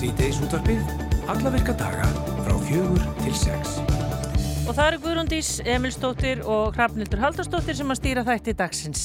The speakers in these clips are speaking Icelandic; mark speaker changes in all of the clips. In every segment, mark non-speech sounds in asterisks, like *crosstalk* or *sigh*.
Speaker 1: Sýteis útvarpið, alla virka daga frá fjögur til sex.
Speaker 2: Og það eru Guðrúndís, Emil Stóttir og Hrafnildur Haldarstóttir sem að stýra þætti dagsins.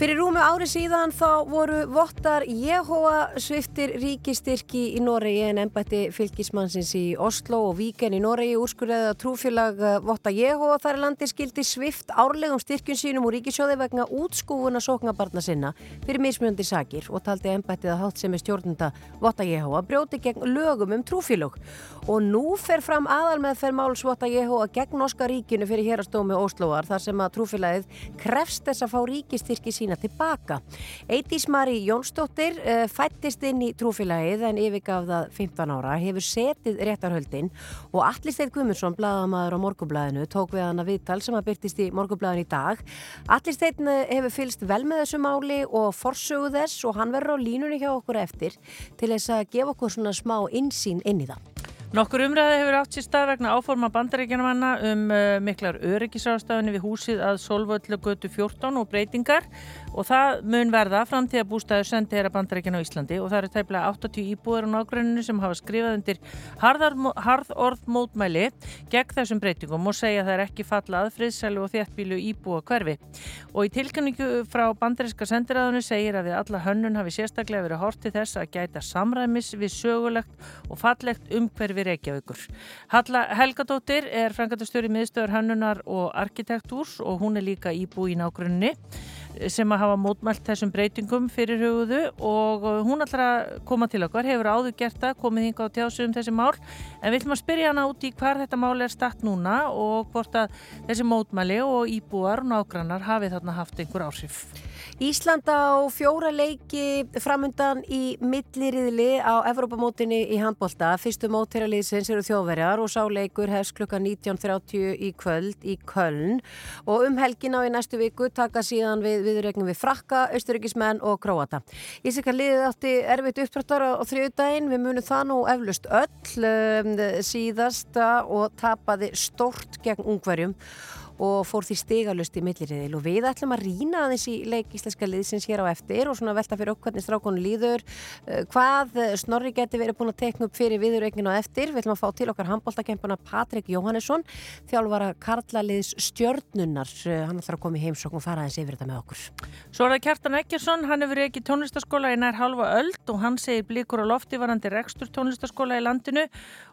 Speaker 3: Fyrir rúmu ári síðan þá voru vottar Jehova sviftir ríkistyrki í Noregi en ennbætti fylgismannsins í Oslo og Víken í Noregi úrskurðið að trúfélag eh, votta Jehova þar er landi skildi svift árlegum styrkjum sínum úr ríkisjóði vegna útskúfuna sóknabarna sinna fyrir mismjöndi sakir og taldi ennbættið að hátt sem er stjórnunda votta Jehova brjóti gegn lögum um trúfélag og nú fer fram aðal með fer máls votta Jehova gegn Norska ríkinu fyrir hérastómi Osloar þar sem að trúfélagið krefst þess að fá ríkistyrki sín sína tilbaka. Eitís Mari Jónsdóttir uh, fættist inn í trúfélagið en yfirgaf það 15 ára, hefur setið réttarhöldin og Allisteinn Guðmundsson, bladamæður á Morgublaðinu, tók við hana viðtal sem að byrtist í Morgublaðinu í dag. Allisteinn eh, hefur fylst vel með þessu máli og forsögu þess og hann verður á línunni hjá okkur eftir til þess að gefa okkur svona smá insýn inn í það.
Speaker 2: Nokkur umræði hefur átt sér stað vegna áforma bandaríkjanamanna um uh, miklar öryggisástafinni við húsið að Solvöldu götu 14 og breytingar og það mun verða framtíða bústæður sendi þeirra bandarækjan á Íslandi og það eru tæplega 80 íbúður á nágruninu sem hafa skrifað undir harðar, harð orð mótmæli gegn þessum breytingum og segja að það er ekki falla að friðsælu og þéttbílu íbúa hverfi og í tilkynningu frá bandaríska sendiræðinu segir að við alla hönnun hafi sérstaklega verið hortið þess að gæta samræmis við sögulegt og fallegt umhverfi Reykjavíkur. Halla Helgadóttir er frangatastjóri miðstöður hönnunar og arkitektúrs og hún er líka íbú í nágrunni sem að hafa mótmælt þessum breytingum fyrir hugðu og uh, hún að koma til okkar, hefur áður gert það, komið hinga á tjásu um þessi mál en við ætlum að spyrja hana út í hvar þetta mál er statt núna og hvort að þessi mótmæli og íbúar og nágrannar hafi þarna haft einhver áhrif.
Speaker 3: Ísland á fjóra leiki framundan í milliriðli á Evrópamótinni í handbólta. Fyrstu mótteraliðsins eru þjóðverjar og sáleikur hefst klukka 19.30 í kvöld í Köln og um helgin á í næstu viku taka síðan við viðregnum við frakka, austuríkismenn og króata. Ísika liðið átti erfitt upprættar á þriðdægin, við munum það nú eflust öll um, síðasta og tapaði stort gegn ungverjum og fór því stigalust í milliriðil. Og við ætlum að rína aðeins í leik íslenska liðsins hér á eftir og svona velta fyrir okkur hvernig strákonu líður. Uh, hvað Snorri geti verið búin að tekna upp fyrir viðurreikinu á eftir? Við ætlum að fá til okkar handbóltakempuna Patrik Jóhannesson þjálfara Karlaliðs stjörnunar uh, hann ætlar að koma í heimsokk og fara aðeins yfir þetta með okkur.
Speaker 2: Svo er það Kjartan Ekkersson, hann hefur ekki tónlistaskóla í nær halva öld og hann segir blíkur á lofti varandi rekstur tónlistaskóla í landinu.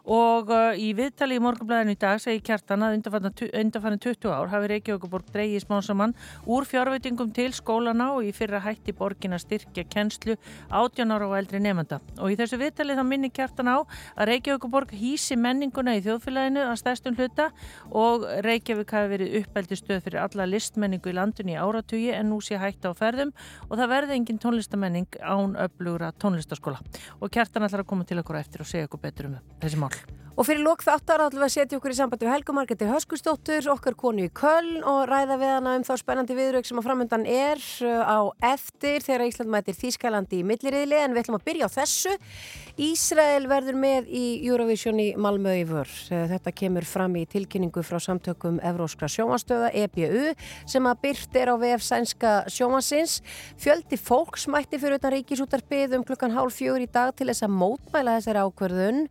Speaker 2: Og í viðtali í morgunblæðinu í dag segir Kjartan að undanfannu 20 ár hafi Reykjavíkuborg dreigið smásamann úr fjárveitingum til skólana og í fyrra hætti borgin að styrkja kennslu 18 ára og eldri nefnda. Og í þessu viðtali þá minni Kjartan á að Reykjavíkuborg hýsi menninguna í þjóðfélaginu að stæstum hluta og Reykjavík hafi verið uppeldi stöð fyrir alla listmenningu í landinu í áratugi en nú sé hætti á ferðum og það verði engin tónlistamenning án öflugra tónlistaskóla. Og Kjartan ætlar að koma til okkur eftir og segja okkur betur um þessi mál.
Speaker 3: Og fyrir lók þáttar ætlum við að setja okkur í sambandi við Helgumarketi Höskustóttur, okkar konu í Köln og ræða við hana um þá spennandi viðraug sem að framöndan er uh, á eftir þegar Ísland mætir Þýskalandi í milliriðli en við ætlum að byrja á þessu. Ísrael verður með í Eurovision í Malmö í vör. Uh, þetta kemur fram í tilkynningu frá samtökum Evróskra sjómanstöða EBU sem að byrt er á VF sænska sjómansins. Fjöldi fólks mætti fyrir utan ríkisútarpið um klukkan hálf fjögur í dag til þess að mótmæla þessari ákverðun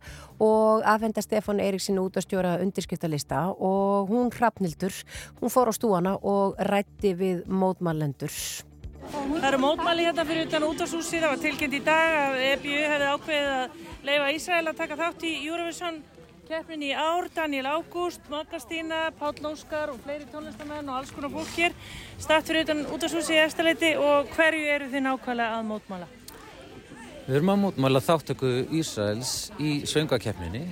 Speaker 3: og afhenda Stefán Eiríksin út að stjóra undirskriftalista og hún hrafnildur, hún fór á stúana og rætti við mótmælendur.
Speaker 2: Það eru mótmæli hérna fyrir utan útastúsi, það var tilkynnt í dag að EBU hefði ákveðið að leifa Ísrael að taka þátt í Eurovision keppnin í ár, Daniel Ágúst, Magastína, Páll Óskar og fleiri tónlistamenn og alls konar fólk hér. Statt fyrir utan útastúsi í eftirleiti og hverju eru þið nákvæmlega að mótmæla?
Speaker 4: Við erum að mótmæla þáttöku Ísraels í svöngakeppninni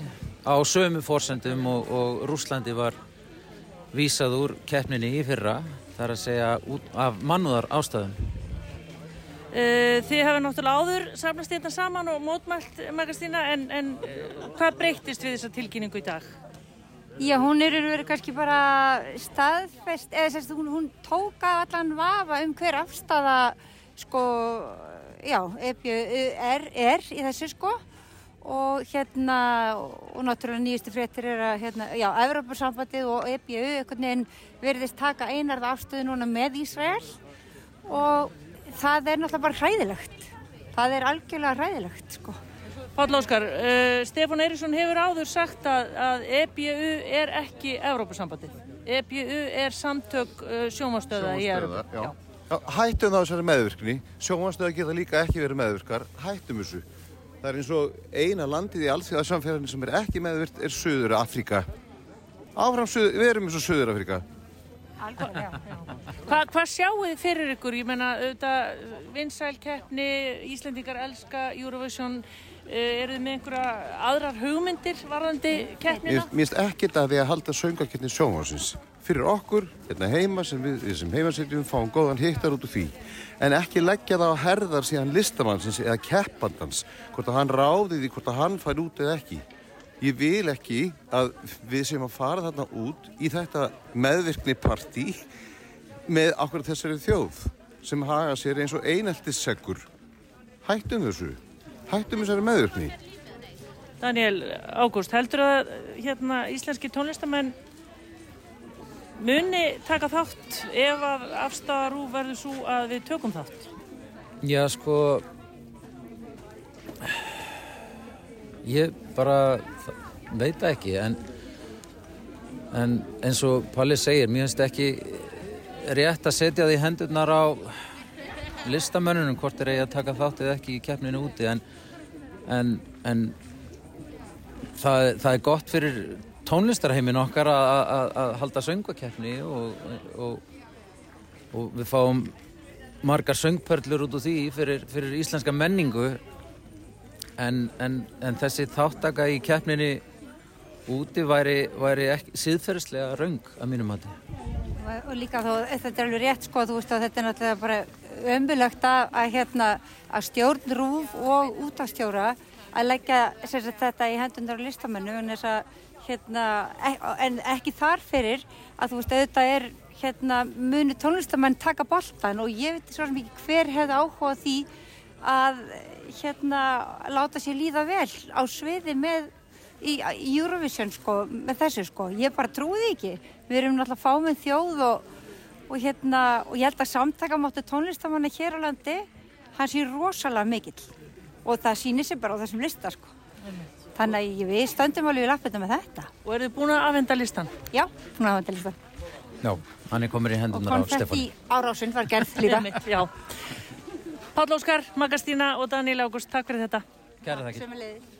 Speaker 4: á sömu fórsendum og, og Rúslandi var vísað úr keppninni í fyrra þar að segja út af mannúðar ástæðum.
Speaker 2: Uh, þið hefur náttúrulega áður samlast hérna saman og mótmælt Magastína en, en uh, hvað breytist við þessa tilkynningu í dag?
Speaker 5: Já, hún er verið kannski bara staðfest, eða sérst, hún, hún tóka allan vafa um hver afstæða sko já, er, er í þessu sko og hérna og náttúrulega nýjustu fréttir er að hérna, já, Evropasambandið og EBU einhvern veginn verðist taka einarða afstöðu núna með Ísrael og það er náttúrulega bara hræðilegt það er algjörlega ræðilegt sko.
Speaker 2: Páll Óskar, uh, Stefán Eiríksson hefur áður sagt að, að EBU er ekki Evrópusambandið. EBU er samtök uh, sjómastöða í Evrópu.
Speaker 6: já. Já, hættum þá þessari meðvirkni. Sjómanstöða geta líka ekki verið meðvirkar. Hættum þessu. Það er eins og eina landið í allþjóðarsamfélaginu sem er ekki meðvirkt er Suður Afríka. Áfram, suður, við erum eins og Suður Afríka.
Speaker 5: Algjörlega, já.
Speaker 2: Hva, hvað sjáu þið fyrir ykkur? Ég menna, auðvitað, vinsælkeppni, Íslendingar elska Eurovision, uh, eru þið með einhverja aðrar hugmyndir varðandi keppnina?
Speaker 6: Mér finnst ekkert að við að halda söngaketni sjónvarsins. Fyrir okkur, hérna heima sem við, við sem heimasýtjum, fáum góðan hittar út úr því. En ekki leggja það á herðar síðan listamannsins eða keppandans, hvort að hann ráði því hvort að hann fær út eða ekki. Ég vil ekki að við sem að fara þarna út í þetta meðvirkni partí með okkur þessari þjóð sem haga sér eins og eineltisseggur. Hættum þessu. Hættum þessari meðvirkni.
Speaker 2: Daniel Ágúst, heldur að hérna, íslenski tónlistamenn muni taka þátt ef að afstæða rú verður svo að við tökum þátt?
Speaker 4: Já, sko ég bara veit ekki en, en eins og Palli segir, mér finnst ekki rétt að setja því hendurnar á listamönnunum hvort er eigi að taka þátt eða ekki í keppninu úti en, en, en það, það er gott fyrir tónlistarheimin okkar að, að, að halda söngvakeppni og, og, og við fáum margar söngpörlur út úr því fyrir, fyrir íslenska menningu en, en, en þessi þáttaka í keppninni úti væri, væri síðferðslega raung að mínum mati.
Speaker 5: Og, líka þó, þetta er alveg rétt sko, veist að þetta er náttúrulega bara ömbulögt að, að, hérna, að stjórn rúf og útastjóra að leggja sagt, þetta í hendundar og listamennu en, þess að, hérna, en ekki þar fyrir að þú veist auðvitað er hérna, muni tónlistamenn taka boltan og ég veit svo ekki hver hefði áhuga því að hérna, láta sér líða vel á sviði með í, í Eurovision sko, með þessu sko, ég bara því ekki. Við erum náttúrulega fáminn þjóð og, og hérna, og ég held að samtakamáttu tónlistamanna hér á landi hann sé rosalega mikill. Og það sýnir sig bara á þessum lista sko þannig að ég- við stöndum alveg í lappinu með þetta
Speaker 2: Og eru þið búin að afhenda listan?
Speaker 5: já, hún hafa þetta lista
Speaker 4: Já, hann er komin í
Speaker 5: og
Speaker 4: hendunar á
Speaker 5: konfetti
Speaker 4: Stefán.
Speaker 5: árásin var gerð *laughs* líka
Speaker 2: Já. Páll Óskar, Magastína og Daniel Ágúst, takk fyrir þetta.
Speaker 4: Kæra þakkir.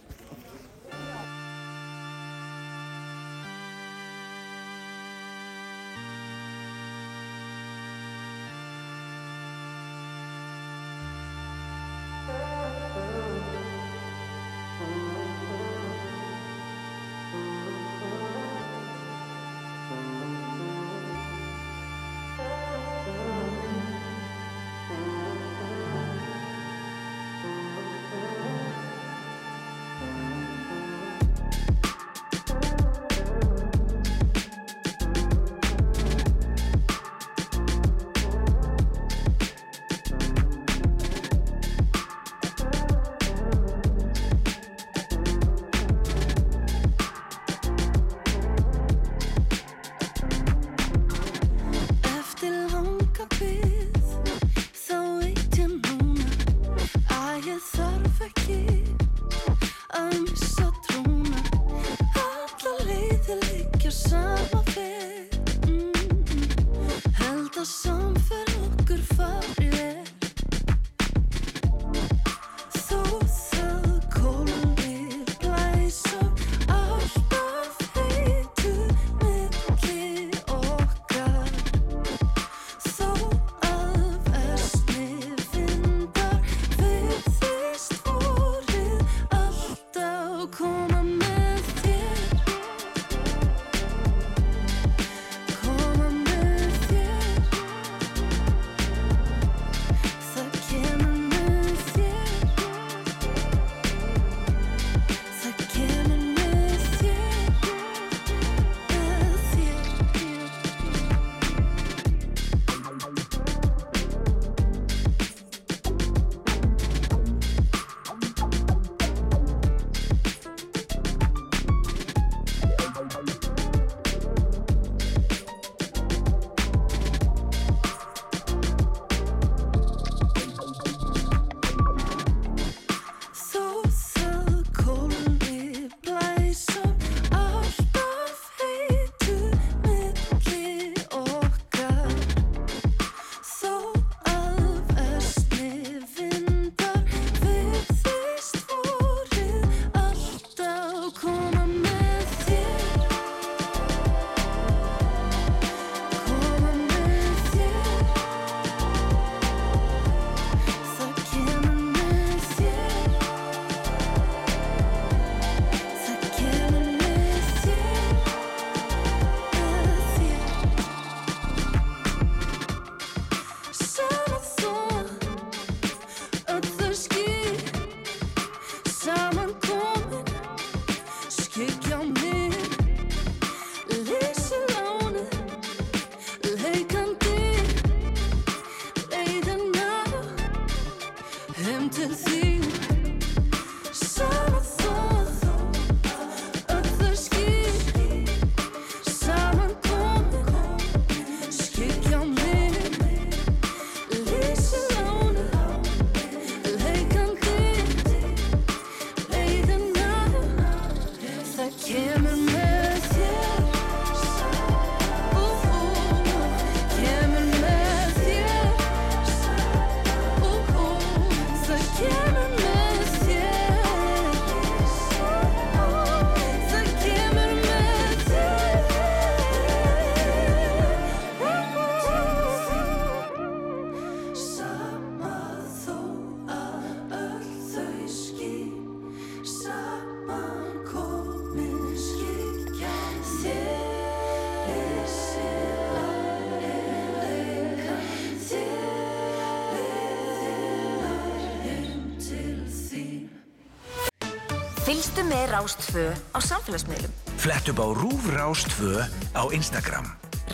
Speaker 7: Fylgstu með Rástfö á samfélagsmiðlum.
Speaker 1: Flett upp á Rúf Rástfö á Instagram.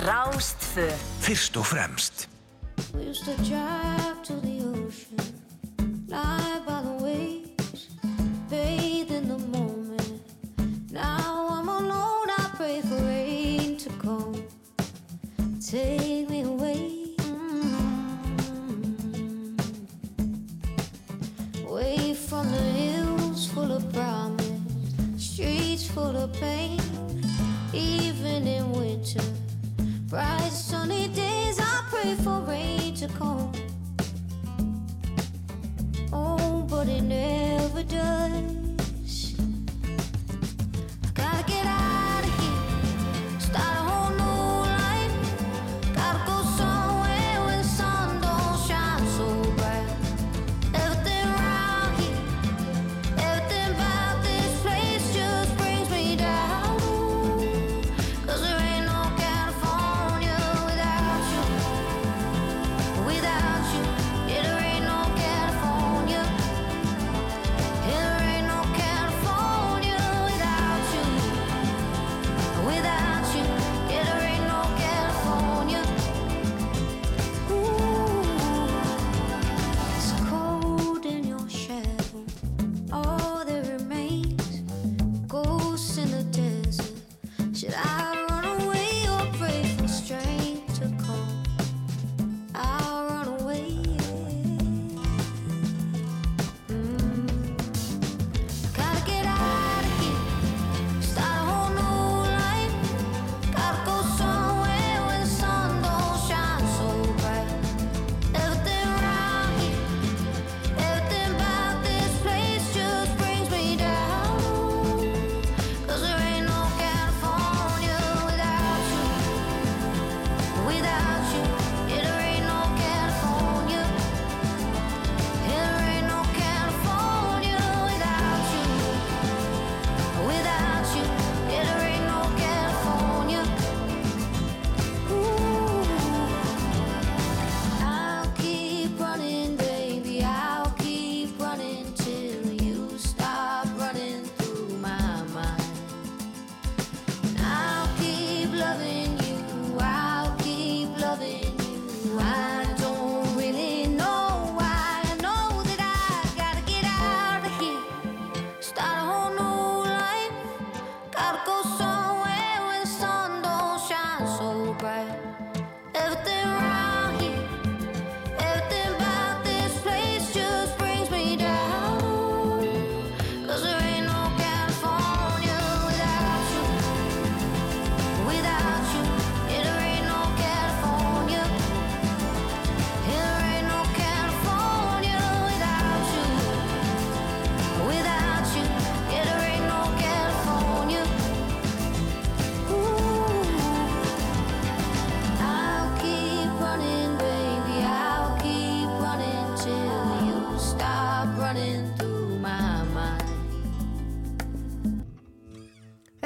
Speaker 7: Rástfö.
Speaker 1: Fyrst og fremst.
Speaker 8: magical. Oh, but it never does.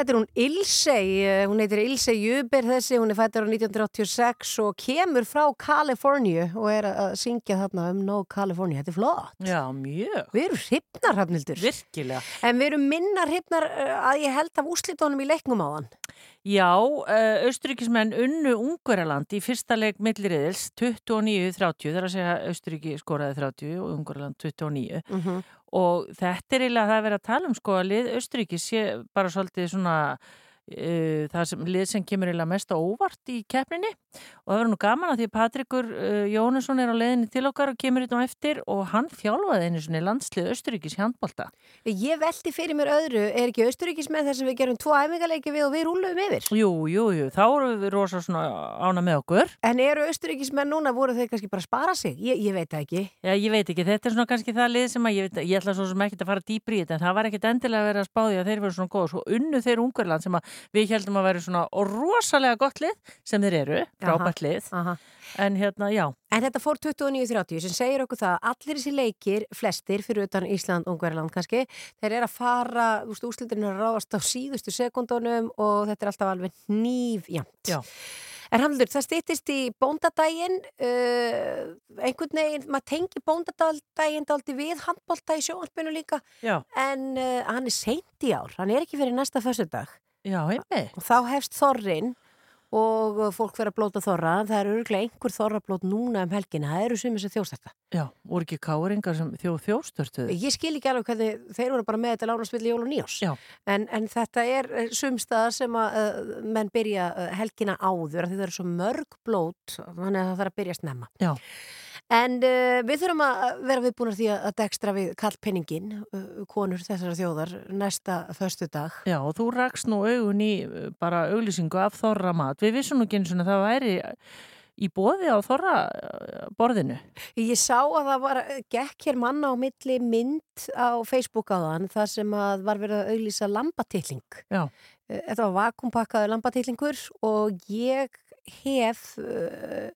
Speaker 3: þetta er hún Ilsei, eh, hún heitir Ilsei Júber þessi, hún er fættur á 1986 og kemur frá Kaliforníu og er að syngja þarna um No California, þetta er flott.
Speaker 2: Já, mjög.
Speaker 3: Við erum hryfnar hafnildur.
Speaker 2: Virkilega.
Speaker 3: En við erum minna hryfnar eh, að ég held af úslitónum í leiknum á hann.
Speaker 2: Já, eh, austríkismenn unnu Ungvaraland í fyrsta leik millirriðils 29-30, þar að segja austríki skoraði 30 og Ungvaraland 29
Speaker 3: mm -hmm
Speaker 2: og þetta er eiginlega að það vera að tala um sko að lið Östuríkis sé bara svolítið svona uh, það sem lið sem kemur eiginlega mest á óvart í keppninni og það verður nú gaman að því að Patrikur uh, Jónusson er á leiðinni til okkar og kemur hérna eftir og hann þjálfaði einu svona landslið Östuríkis handbólta.
Speaker 3: Ég veldi fyrir mér öðru, er ekki Östuríkis með þess að við gerum tvo æfingarleiki við og við rúluðum yfir?
Speaker 2: Jú, jú, jú, þá erum við rosa svona ána með okkur.
Speaker 3: En eru Östuríkis með núna, voru þeir kannski bara að spara sig? Ég, ég veit ekki.
Speaker 2: Já, ég veit ekki, þetta er svona kannski það lið sem að ég, veit, ég ætla svo sem ekki að fara dýbri í þetta en það var ekkit endilega að vera að spáði að þeir við heldum að vera svona rosalega gott lið sem þeir eru, frábært lið
Speaker 3: Aha.
Speaker 2: en hérna, já,
Speaker 3: En þetta fór 29.30 sem segir okkur það að allir þessi leikir, flestir fyrir utan Ísland, Ungverland kannski, þeir eru að fara, er að ráðast á síðustu sekundunum og þetta er alltaf alveg nýfjamt.
Speaker 2: Já.
Speaker 3: En Hamlur, það stýttist í bóndadaginn, uh, einhvern veginn, maður tengi bóndadaginn daldi við handbólta í sjónarspinu líka,
Speaker 2: já,
Speaker 3: en uh, hann er seint í ár, hann er ekki fyrir næsta föstudag
Speaker 2: já,
Speaker 3: og þá hefst þorrin og fólk verður að blóta þorra, það eru örglega einhver þorrablót núna um helgina, það eru sumir sem þjóðstætta.
Speaker 2: Já, voru ekki káringar sem þjóð þjóðstörtuðu?
Speaker 3: Ég skil ekki alveg hvernig þeir voru bara með þetta lánasvilli jól og nýjós. En, en þetta er eh, sumstaðar sem að uh, menn byrja uh, helgina áður því það eru svo mörg blót þannig að það þarf að byrja snemma.
Speaker 2: Já.
Speaker 3: En uh, við þurfum að vera viðbúnar því að dekstra við kallpenningin, uh, konur þessara þjóðar, næsta föstu dag.
Speaker 2: Já, og þú rakst nú augun í uh, bara auglýsingu af þorra mat. Við vissum nú ekki eins og það væri í bóði á þorra borðinu.
Speaker 3: Ég sá að það var, gekk hér manna á milli mynd á Facebook á þann þar sem að var verið að auglýsa lambatilling.
Speaker 2: Já.
Speaker 3: Eh, Þetta var vakumpakkaður lambatillingur og ég hef, uh,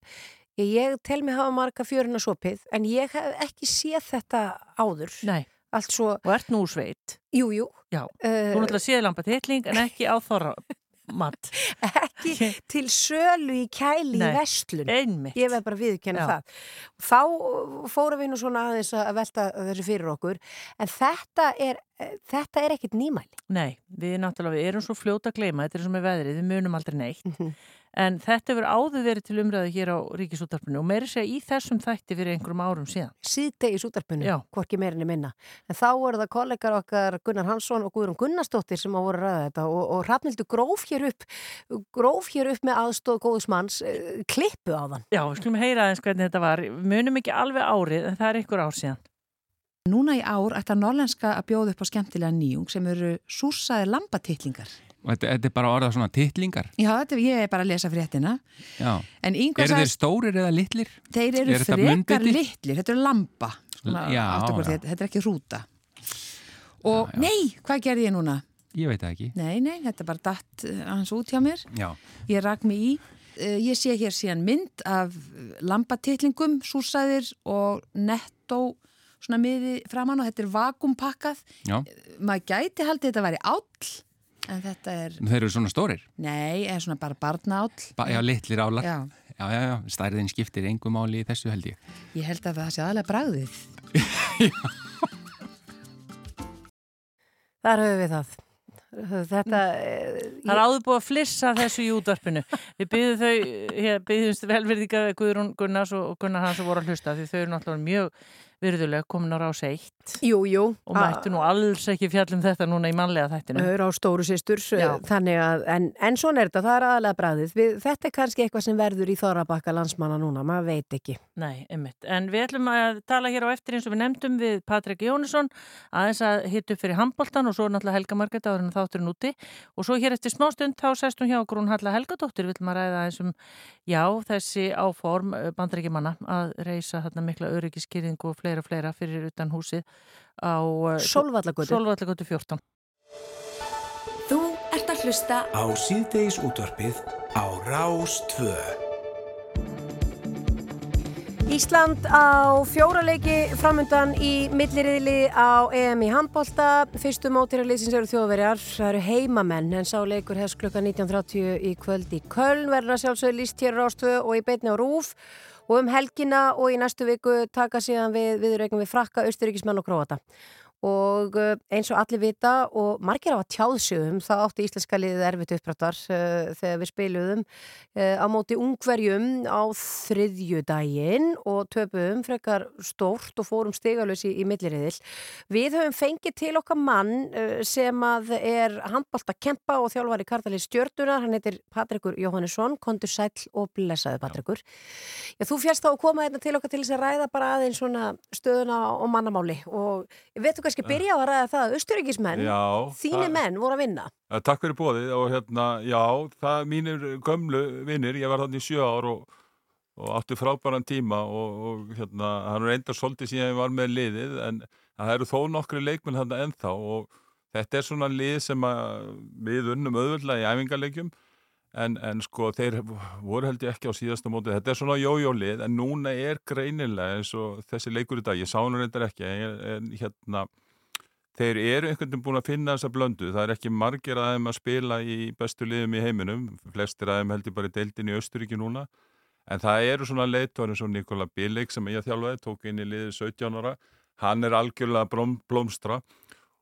Speaker 3: ég tel mig hafa marga fjöruna sopið en ég hef ekki séð þetta áður.
Speaker 2: Nei,
Speaker 3: Allt svo,
Speaker 2: og ert nú sveit.
Speaker 3: jú, jú.
Speaker 2: Já,
Speaker 3: Uh,
Speaker 2: þú náttúrulega séð lampa tilling en ekki á þorra mat. *laughs*
Speaker 3: ekki til sölu í kæli
Speaker 2: Nei.
Speaker 3: í vestlun.
Speaker 2: Einmitt.
Speaker 3: Ég veð bara viðkenna
Speaker 2: Já.
Speaker 3: það. Þá fórum við nú svona aðeins að velta þessu fyrir okkur en þetta er, þetta er ekkit nýmæli.
Speaker 2: Nei, við náttúrulega við erum svo fljóta að gleyma, þetta er sem er veðrið, við munum aldrei neitt. En þetta hefur áður verið til umræðu hér á Ríkisútarpinu og meiri segja í þessum þætti fyrir einhverjum árum síðan.
Speaker 3: Síðdegis útarpinu,
Speaker 2: Já.
Speaker 3: hvorki meirinni minna. En þá eru það kollegar okkar Gunnar Hansson og Guðrún Gunnarsdóttir sem á voru að ræða þetta og, og Rafnildur gróf hér upp, gróf hér upp með aðstóð góðusmanns, uh, klippu á þann.
Speaker 2: Já, við skulum heyra aðeins hvernig þetta var. Við munum ekki alveg árið en það er einhver ár síðan.
Speaker 9: Núna í ár ætla Norlenska að bjóða upp á skemmtilega nýjung sem eru súsaði lambatitlingar.
Speaker 10: Þetta, þetta er bara orðað svona titlingar.
Speaker 9: Já, þetta, ég er bara að lesa fréttina.
Speaker 10: Já. Eru þeir stórir eða litlir?
Speaker 9: þeir eru
Speaker 10: er
Speaker 9: frekar litlir, þetta eru lamba. Svona,
Speaker 10: Já, já.
Speaker 9: Þetta, er ekki rúta. Og nei, hvað gerði ég núna?
Speaker 10: Ég veit það ekki.
Speaker 9: Nei, nei, þetta er bara datt eh, aðeins út hjá mér.
Speaker 10: Já.
Speaker 9: Ég rak mig í. Eh, Ég sé hér síðan mynd af lambatitlingum, súsaðir og nettó svona miði framann og þetta er vakumpakkað.
Speaker 10: Já.
Speaker 9: Maður gæti haldið þetta væri áll, en þetta er,
Speaker 10: Þeir eru svona stórir.
Speaker 9: nei, er svona bara barnaáll.
Speaker 10: Ba já, litlir álar.
Speaker 9: Já,
Speaker 10: Já, já, já. Stærðin skiptir engum máli í þessu held ég.
Speaker 9: ég held að það sé aðalega bragðið. *laughs*
Speaker 3: Þar höfum við það. Þetta, eh,
Speaker 2: Það er áður búið að flissa þessu í útvarpinu. Við byggðum þau, hér, byggðumst velverðinga við Guðrún Gunnars og og Gunnar Hans að voru að hlusta því þau eru náttúrulega mjög virðulega komin á rás eitt
Speaker 3: jú, jú.
Speaker 2: og mættu nú alls ekki fjallum þetta núna í mannlega þættinu.
Speaker 3: Öður á stóru sýstur, að, en, en svona er þetta, það er aðalega bræðið. Við, þetta er kannski eitthvað sem verður í Þorrabakka landsmanna núna, maður veit ekki.
Speaker 2: Nei, einmitt. En við ætlum að tala hér á eftir eins og við nefndum við Patrik Jónesson aðeins að hitta upp fyrir handboltan og svo náttúrulega Helga Marget áður en þátturinn úti og svo hér eftir smástund þá sest hún hjá Grún Halla Helgadóttir að að fleira fleira fyrir utan húsið á
Speaker 3: Sólvallagötu.
Speaker 2: Sólvallagötu 14.
Speaker 7: Þú ert að hlusta
Speaker 1: Á síðdeis útvarpið á Rás 2.
Speaker 3: Ísland á fjóraleiki framundan í milliriðli á EM í handbolta. Fyrstu mótirarliðsins eru þjóðverjar. Það eru heimamenn en sá leikur hefst klukka 19.30 í kvöld í Köln. Verður að sjálfsögðu líst hér á Rástvö og í beitni á Rúf. Og um helgina og í næstu viku taka síðan við viðreikum við frakka, austuríkismenn og króata. Og uh, eins og allir vita og margir af að tjáðsjöfum þá átti íslenska liðið erfitt upprættar uh, þegar við spiluðum uh, á móti ungverjum á þriðju daginn og töpuðum frekar stórt og fórum stigalösi í, í milliriðil. Við höfum fengið til okkar mann uh, sem að er handbólt að kempa og þjálfari kartalið stjörnunar, hann heitir Patrikur Jóhannesson, kontur sæll og blessaði Patrikur. Já, þú fjast þá að koma hérna til okkar til þess að ræða bara aðeins svona stöðuna og mannamáli og við veitum kannski byrja á að ræða það að austuríkismenn, þínu menn voru að vinna.
Speaker 11: Takk fyrir bóðið og hérna, já, það mínir gömlu vinnir, ég var þannig í sjö ár og, og átti frábæran tíma og, og hérna, hann er enda svolítið síðan ég var með liðið en það eru þó nokkri leikmenn hann ennþá og þetta er svona lið sem að við unnum auðvöldlega í æfingarleikjum en, en sko þeir voru held ég ekki á síðasta móti, þetta er svona jójólið en núna er greinilega eins og þessi leikur í dag, ég sá hann reyndar ekki en, en hérna þeir eru einhvern veginn búin að finna þessa blöndu. Það er ekki margir að þeim að spila í bestu liðum í heiminum, flestir að þeim heldur bara í deildin í Östuríki núna. En það eru svona leitvar eins og Nikola Billik sem ég þjálfaði, tók inn í liðið 17 ára, hann er algjörlega blóm, blómstra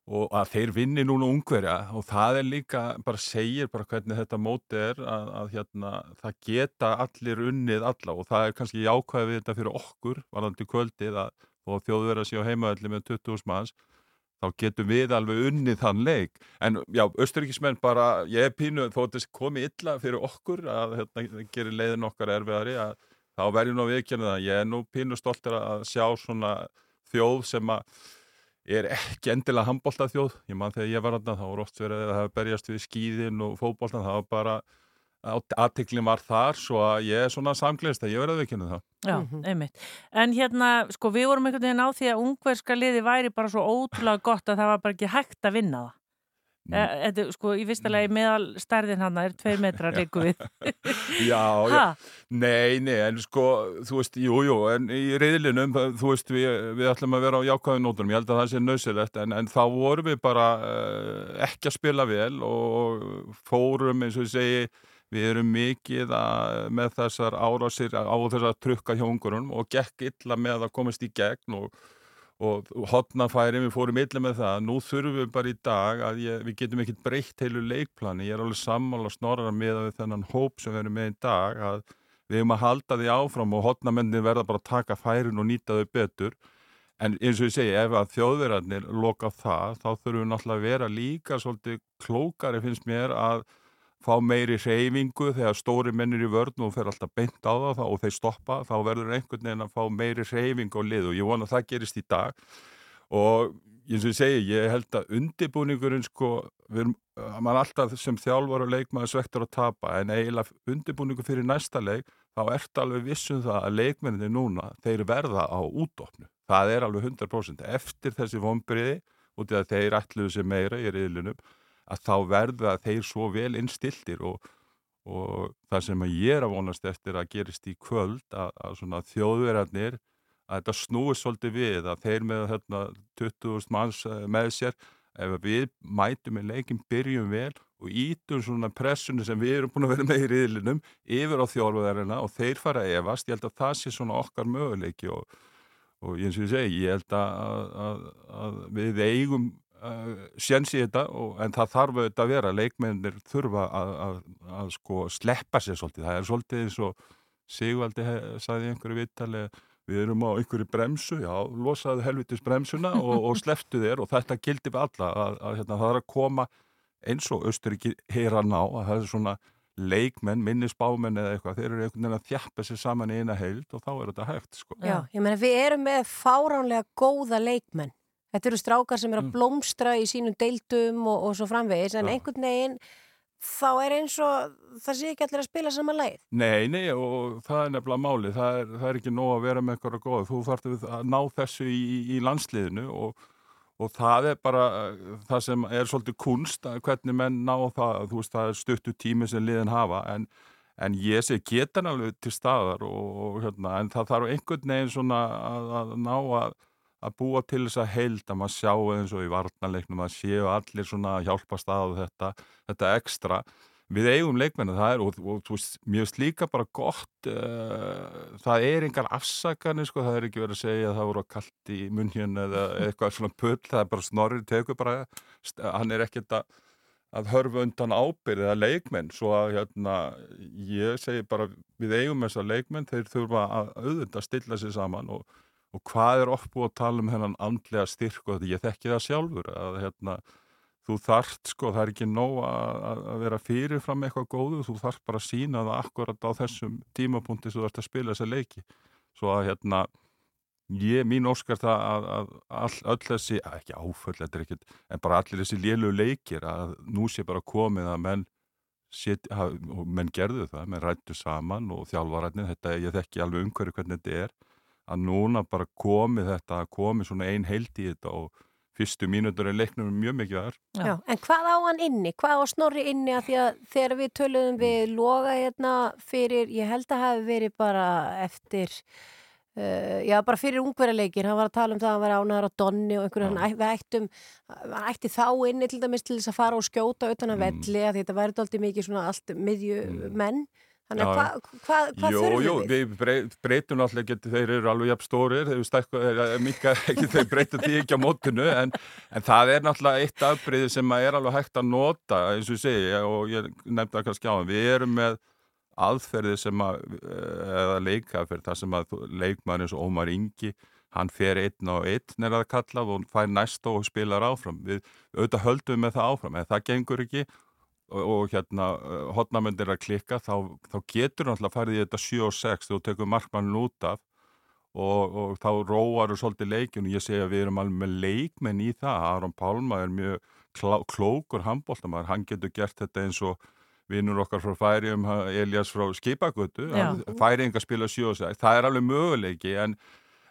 Speaker 11: og að þeir vinni núna ungverja og það er líka, bara segir bara hvernig þetta móti er að, að hérna, það geta allir unnið alla og það er kannski jákvæði við þetta fyrir okkur varðandi kvöldið að og þjóðverða séu heimaðalli með 20 manns þá getum við alveg unnið þann leik. En já, austuríkismenn bara ég er pínu, þó að þetta komi illa fyrir okkur að hérna, gerir leiðin okkar erfiðari að þá verðum nú við ekki það. Ég er nú pínu stoltur að sjá svona þjóð sem að er ekki endilega handbóltað þjóð ég man þegar ég var þarna, þá voru oft verið að það berjast við skíðin og fótbóltan það var bara, aðtiklin var þar svo að ég er svona samgleðist að ég verði að vikinu það.
Speaker 2: Já, einmitt. En hérna, sko, við vorum einhvern veginn á því að ungverska liði væri bara svo ótrúlega gott að það var bara ekki hægt að vinna það.
Speaker 11: Mm.
Speaker 2: E, þetta, sko, í fyrsta lagi meðal stærðin hann er tveir metrar *laughs* líku við.
Speaker 11: Já, já, nei, nei, en sko, þú veist, jú, jú, en í reyðlinum, þú veist, við, við ætlum að vera á jákvæðu nótunum, ég held að það sé nöðsilegt, en, en þá vorum við bara uh, ekki að spila vel og fórum, eins og ég segi, við erum mikið að, með þessar árásir á þessar trukka hjá ungurunum og gekk illa með að komast í gegn og og hotnafæri, við fórum illa með það. Nú þurfum við bara í dag að ég, við getum ekkert breytt heilu leikplani. Ég er alveg sammála snorra með þennan hóp sem við erum með í dag að við erum að halda því áfram og hotnamennin verða bara að taka færin og nýta þau betur. En eins og ég segi, ef að þjóðverðarnir loka það, þá þurfum við náttúrulega að vera líka svolítið klókari finnst mér að fá meiri reyfingu þegar stóri mennir í vörn og fer alltaf beint á það og þeir stoppa, þá verður einhvern veginn að fá meiri reyfingu á lið og ég vona að það gerist í dag. Og eins og ég segi, ég held að undirbúningurinn sko, við erum, mann alltaf sem þjálfar og leikmaður svektur að tapa en eiginlega undirbúningur fyrir næsta leik þá ertu alveg vissum það að leikmenninni núna, þeir verða á útofnu það er alveg 100% eftir þessi vonbriði að þeir ætluðu sér meira í riðlunum að þá verða þeir svo vel innstiltir og, og það sem ég er að vonast eftir að gerist í kvöld að, að þjóðverðarnir að þetta snúið svolítið við að þeir með hérna, 20.000 manns eh, með sér ef við mætum í leikin byrjum vel og ítum svona pressunni sem við erum búin að vera með í riðlinum yfir á þjálfverðarina og þeir fara að efast, ég held að það sé svona okkar möguleiki og, og eins og ég segi, ég held að, að, að við eigum uh, séns í þetta og, en það þarf auðvitað að vera leikmennir þurfa að, að, að sko sleppa sér svolítið, það er svolítið eins og Sigvaldi sagði í einhverju vittali við erum á einhverju bremsu, já, losaðu helvitis bremsuna og, og *laughs* sleftu þér og þetta gildi við alla að, að hérna, það er að koma eins og Östuríki heyra ná að það er svona leikmenn, minni spámenn eða eitthvað, þeir eru einhvern veginn að þjappa sér saman í eina heild og þá er þetta hægt sko.
Speaker 3: Já, ég meina við erum með fáránlega góða leikmenn. Þetta eru strákar sem eru
Speaker 11: Mm.
Speaker 3: að blómstra í sínum deildum og, og svo framvegis en einhvern veginn þá er eins og það sé ekki allir að spila saman leið.
Speaker 11: Nei, nei, og það er nefnilega máli, það er, það er ekki nóg að vera með eitthvað góð, þú þarf að ná þessu í, í landsliðinu og, og það er bara það sem er svolítið kunst, að hvernig menn ná það, þú veist, það er stuttu tími sem liðin hafa, en, en ég sé getan alveg til staðar og, og hérna, en það þarf einhvern veginn svona að, að ná að að búa til þess að heild að maður sjá eins og í varnarleiknum að séu allir svona að hjálpa stað þetta, þetta ekstra. Við eigum leikmenn það er, og, og veist, mér finnst líka bara gott uh, það er engar afsakanir sko, það er ekki verið að segja að það voru kallt í munhjön eða *laughs* eitthvað svona pull, það er bara snorrið tegur bara, hann er ekkert að að hörfa undan ábyrðið að leikmenn svo að hérna, ég segi bara við eigum þess að leikmenn þeir þurfa að auðvitað stilla sér saman og, og hvað er oft búið að tala um hennan andlega styrk og þetta, ég þekki það sjálfur að hérna, þú þarft sko, það er ekki nóg að, að vera fyrirfram eitthvað góðu, þú þarft bara að sína það akkurat á þessum tímapunkti sem þú ert að spila þessa leiki. Svo að hérna ég, mín óskar það að, að all, öll þessi, að ekki áföll ekkit, en bara allir þessi lélu leikir að nú sé bara komið að menn og menn gerðu það, menn rættu saman og þjálfarætnin, þetta ég þekki alveg umhverju hvernig þetta er, að núna bara komið þetta, komið svona ein heild í þetta og fyrstu mínútur er leiknum mjög mikið þar.
Speaker 3: Já. En hvað á hann inni? Hvað á Snorri inni að því að þegar við töluðum við loga hérna fyrir, ég held að hafi verið bara eftir, uh, já bara fyrir ungverðarleikir, hann var að tala um það að hann var ánæður á Donni og einhverju, hann, æ- við ættum, hann ætti þá inni til dæmis til þess að fara og skjóta utan að velli að þetta væri dálítið mikið svona allt miðju menn. Þannig að hvað hva, hva
Speaker 11: Jú,
Speaker 3: þurfum
Speaker 11: jú,
Speaker 3: við?
Speaker 11: við brey- breytum alltaf ekki, þeir eru alveg jafn stórir, þeir, breytum því ekki á mótinu, en, en það er náttúrulega eitt afbreyði sem að er alveg hægt að nota, eins og ég segi, og ég nefndi það kannski á hann, við erum með aðferði sem að, eða leikaferð, það sem að leikmann eins og Ómar Ingi, hann fer einn á einn er það kallað og fær næsta og spilar áfram. Við auðvitað höldum með það áfram, en það gengur ekki og, og hérna hotnamendir að klikka, þá, þá getur náttúrulega farið í þetta 7 og 6 þegar þú tekur markmann út af og, og þá róar þú svolítið leikin og ég segi að við erum alveg með leikmenn í það. Aron Pálma er mjög klá, klókur handbóltamæður, hann getur gert þetta eins og vinnur okkar frá færium Elias frá Skipagötu. Færinga spila 7 og 6, það er alveg möguleiki en,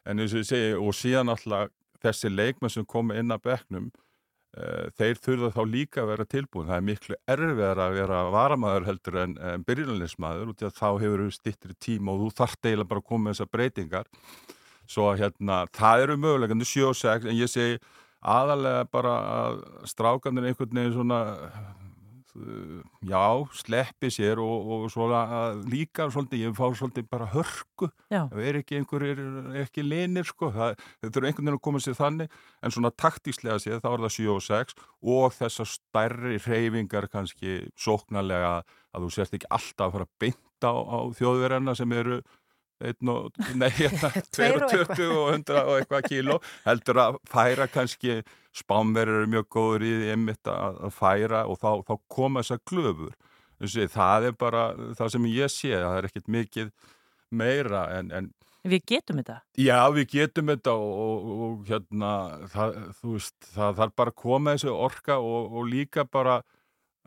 Speaker 11: en eins og ég segi og síðan alltaf þessi leikmenn sem komu inn að bekknum Uh, þeir þurfa þá líka að vera tilbúin. Það er miklu erfiðar að vera varamæður heldur en, en byrjunarlinsmaður út í að þá hefur við stittri tíma og þú þarft eiginlega bara að koma með þessar breytingar. Svo hérna, það eru mögulegandi 7 og 6 en ég segi aðalega bara að strákanir einhvern veginn svona já, sleppi sér og, og svona líka svolítið, ég fá svolítið bara hörku
Speaker 2: Já.
Speaker 11: það er ekki einhverjir, ekki linir sko, það, þetta eru einhvern veginn að koma sér þannig en svona taktíslega séð þá er það 7 og 6 og þessar stærri reyfingar kannski sóknarlega að þú sérst ekki alltaf að fara að beinta á, á þjóðverðarna sem eru og, *laughs* nei, hérna, *laughs*
Speaker 3: Tveir og
Speaker 11: 22 og 100 og eitthvað kíló. Heldur að færa kannski spánverður eru mjög góður í því einmitt að, færa og þá, þá koma þessar glöfur. Þessi, það er bara það sem ég sé, það er ekkit mikið meira en, en
Speaker 2: Við getum þetta.
Speaker 11: Já, við getum þetta og, og, og hérna, það, þú veist, það þarf bara að koma þessu orka og, og líka bara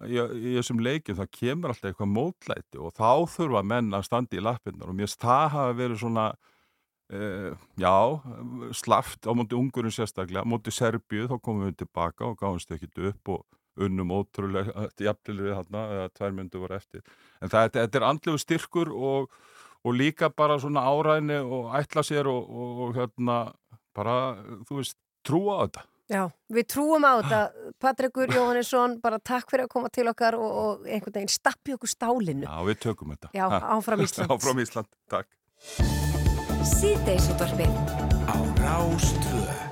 Speaker 11: í, í þessum leikjum, það kemur alltaf eitthvað mótlæti og þá þurfa menn að standa í lappinnar og mér finnst það hafa verið svona, uh, já, slaft á móti ungurinn sérstaklega, á móti Serbíu, þá komum við tilbaka og gáðumst ekkit upp og unnum ótrúlega, jafnvel við þarna, eða tvær myndu voru eftir. En það, þetta er andlegu styrkur og og líka bara svona áræðni og ætla sér og, og, og hérna bara, þú veist, trúa á þetta.
Speaker 3: Já, við trúum á þetta. Patrikur Jóhannesson, bara takk fyrir að koma til okkar og, og einhvern veginn stappi okkur stálinu.
Speaker 11: Já, við tökum þetta.
Speaker 3: Já,
Speaker 11: Ha.
Speaker 3: áfram Ísland. *laughs*
Speaker 11: áfram Ísland, takk.
Speaker 7: Síðdeisútvarfið
Speaker 1: á Rástvö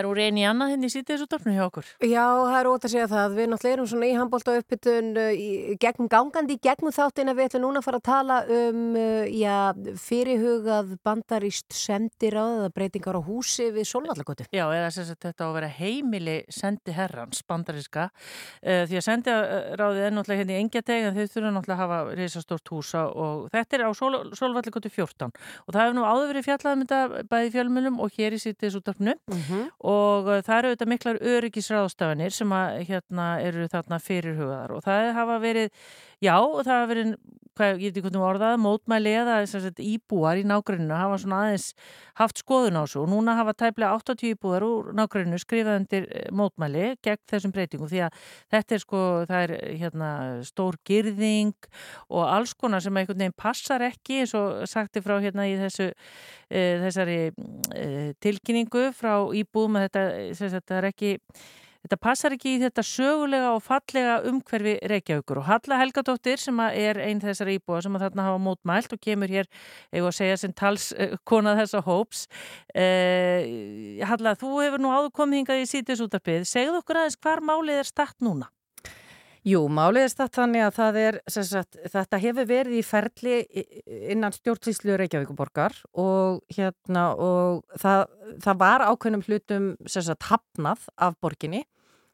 Speaker 2: er úr eini annað henni sítið þessu dorfnu hjá okkur.
Speaker 3: Já, það er ótt að segja það. Við náttúrulega erum svona í handbólta uppbytun í gegnum gangandi í gegnum þáttina. Við ætlum núna að fara að tala um uh, já, fyrirhugað bandarist sendiráð eða breytingar á húsi við Solvallagotu.
Speaker 2: Já, eða sem sagt þetta á að vera heimili sendi herrans, bandariska, uh, því að sendiráðið er náttúrulega hérna í engjateg en þau þurfa náttúrulega að hafa reysastort húsa og þetta er á Sól, Sólvallikotu 14 og það hefur nú áður verið fjallað um þetta bæði í fjölmjölum og hér í sítið útdarpnu og uh, það eru þetta miklar öryggisráðstafanir sem að hérna eru þarna fyrirhugaðar. Og það hafa verið, já, það hafa verið hvað, ég veit ekki hvernig orðað, mótmæli eða sagt, íbúar í nágruninu hafa svona aðeins haft skoðun á þessu og núna hafa tæplega 80 íbúar úr nágruninu skrifað undir eh, mótmæli gegn þessum breytingum því að þetta er sko, það er hérna stór girðing og alls konar sem einhvern veginn passar ekki eins og sagti frá hérna í þessu e, þessari e, tilkynningu frá íbúðum að þetta, sagt, það er ekki Þetta passar ekki í þetta sögulega og fallega umhverfi Reykjavíkur og Halla Helgadóttir sem er einn þessar íbúa sem að þarna hafa mótmælt og kemur hér, eða að segja sem talskona þessa hóps. Eh, Halla, þú hefur nú áður komið hingað í sítisútarpið. Segðu okkur aðeins hvar málið er statt núna?
Speaker 12: Jú, málið er statt þannig að það er, sagt, þetta hefur verið í ferli innan stjórnsýslu Reykjavíkuborgar og, hérna, og það, það var ákveðnum hlutum sagt, hafnað af borginni.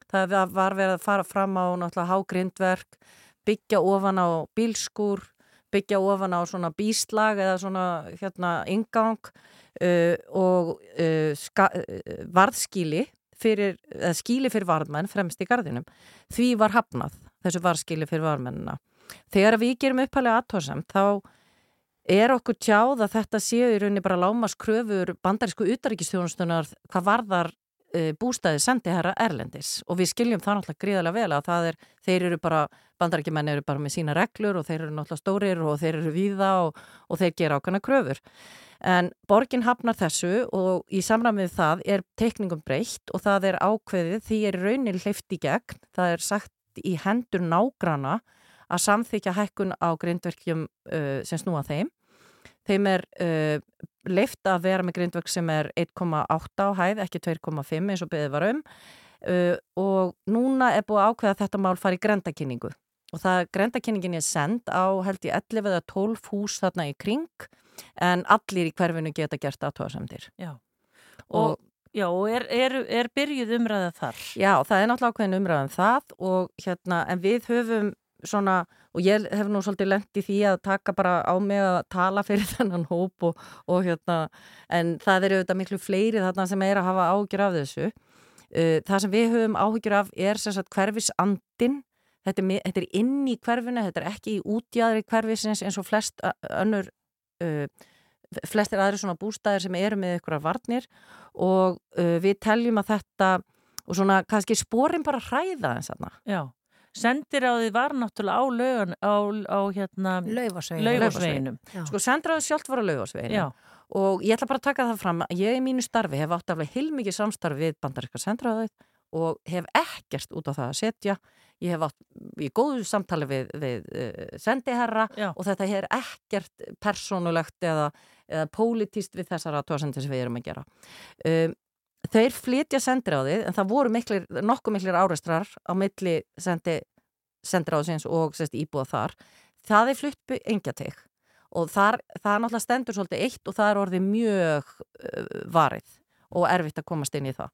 Speaker 12: Það var verið að fara fram á náttúrulega hágrindverk, byggja ofan á bílskur, byggja ofan á svona bíslag eða svona hérna ingang uh, og uh, ska, uh, varðskíli fyrir, eða skíli fyrir varðmenn fremst í gardinum. Því var hafnað þessu varðskíli fyrir varðmennina. Þegar við gerum uppalega aðtóðsamt þá er okkur tjáð að þetta séu í rauninni bara lámas kröfur bandarísku utaríkistjónustunar hvað varðar uh, bústæði sendi herra Erlendis og við skiljum það náttúrulega gríðarlega vel að það er, þeir eru bara, bandaríkjumenn eru bara með sína reglur og þeir eru náttúrulega stórir og þeir eru víða og, og þeir gera ákvæmna kröfur. En borgin hafnar þessu og í samræmið það er teikningum breytt og það er ákveðið því er raunin hleyft í gegn. Það er sagt í hendur nágrana að samþykja hækkun á grindverkjum uh, sem snúa þeim. Þeim er uh, leift að vera með grindverk sem er 1,8 á hæð, ekki 2,5 eins og beðið var um uh, og núna er búið ákveða að þetta mál fari í grendakynningu og það grendakynningin er send á held í 11 eða 12 hús þarna í kring en allir í hverfinu geta gert aðtóðasemdir.
Speaker 2: Já, og, og, já, og er, er, er byrjuð umræða þar?
Speaker 12: Já, það er náttúrulega ákveðin umræðan það og hérna, en við höfum svona, og ég hef nú svolítið lengt í því að taka bara á mig að tala fyrir *laughs* þennan hóp og, og hérna, en það eru auðvitað miklu fleiri þarna sem er að hafa ágjur af þessu. Það sem við höfum ágjur af er sem sagt hverfisandin Þetta er, þetta er inn í hverfinu, þetta er ekki í útjæðri hverfisins eins og flest önnur uh, flestir aðri svona bústæðir sem eru með ykkur af varnir og uh, við teljum að þetta og svona kannski spórin bara hræða eins aðna.
Speaker 2: Já, sendiráði var náttúrulega á lögan á, á hérna
Speaker 3: Laufásveginum.
Speaker 12: Sko sendiráði sjálft var á Laufásveginum. Og ég ætla bara að taka það fram að ég í mínu starfi hef átt alveg heilmikið samstarfi við bandaríska sendiráðið og hef ekkert út á það að setja ég hef átt í góðu samtali við, við uh, sendiherra
Speaker 2: Já.
Speaker 12: og þetta er ekkert persónulegt eða, eða pólitíst við þessara tóðsendir sem við erum að gera. Um, þeir flytja sendiráðið en það voru miklir, nokkuð miklir áreistrar á milli sendi, sendiráðsins og sest, íbúða þar. Það er flytt engjateik og þar, það er náttúrulega stendur svolítið eitt og það er orðið mjög uh, varið og erfitt að komast inn í það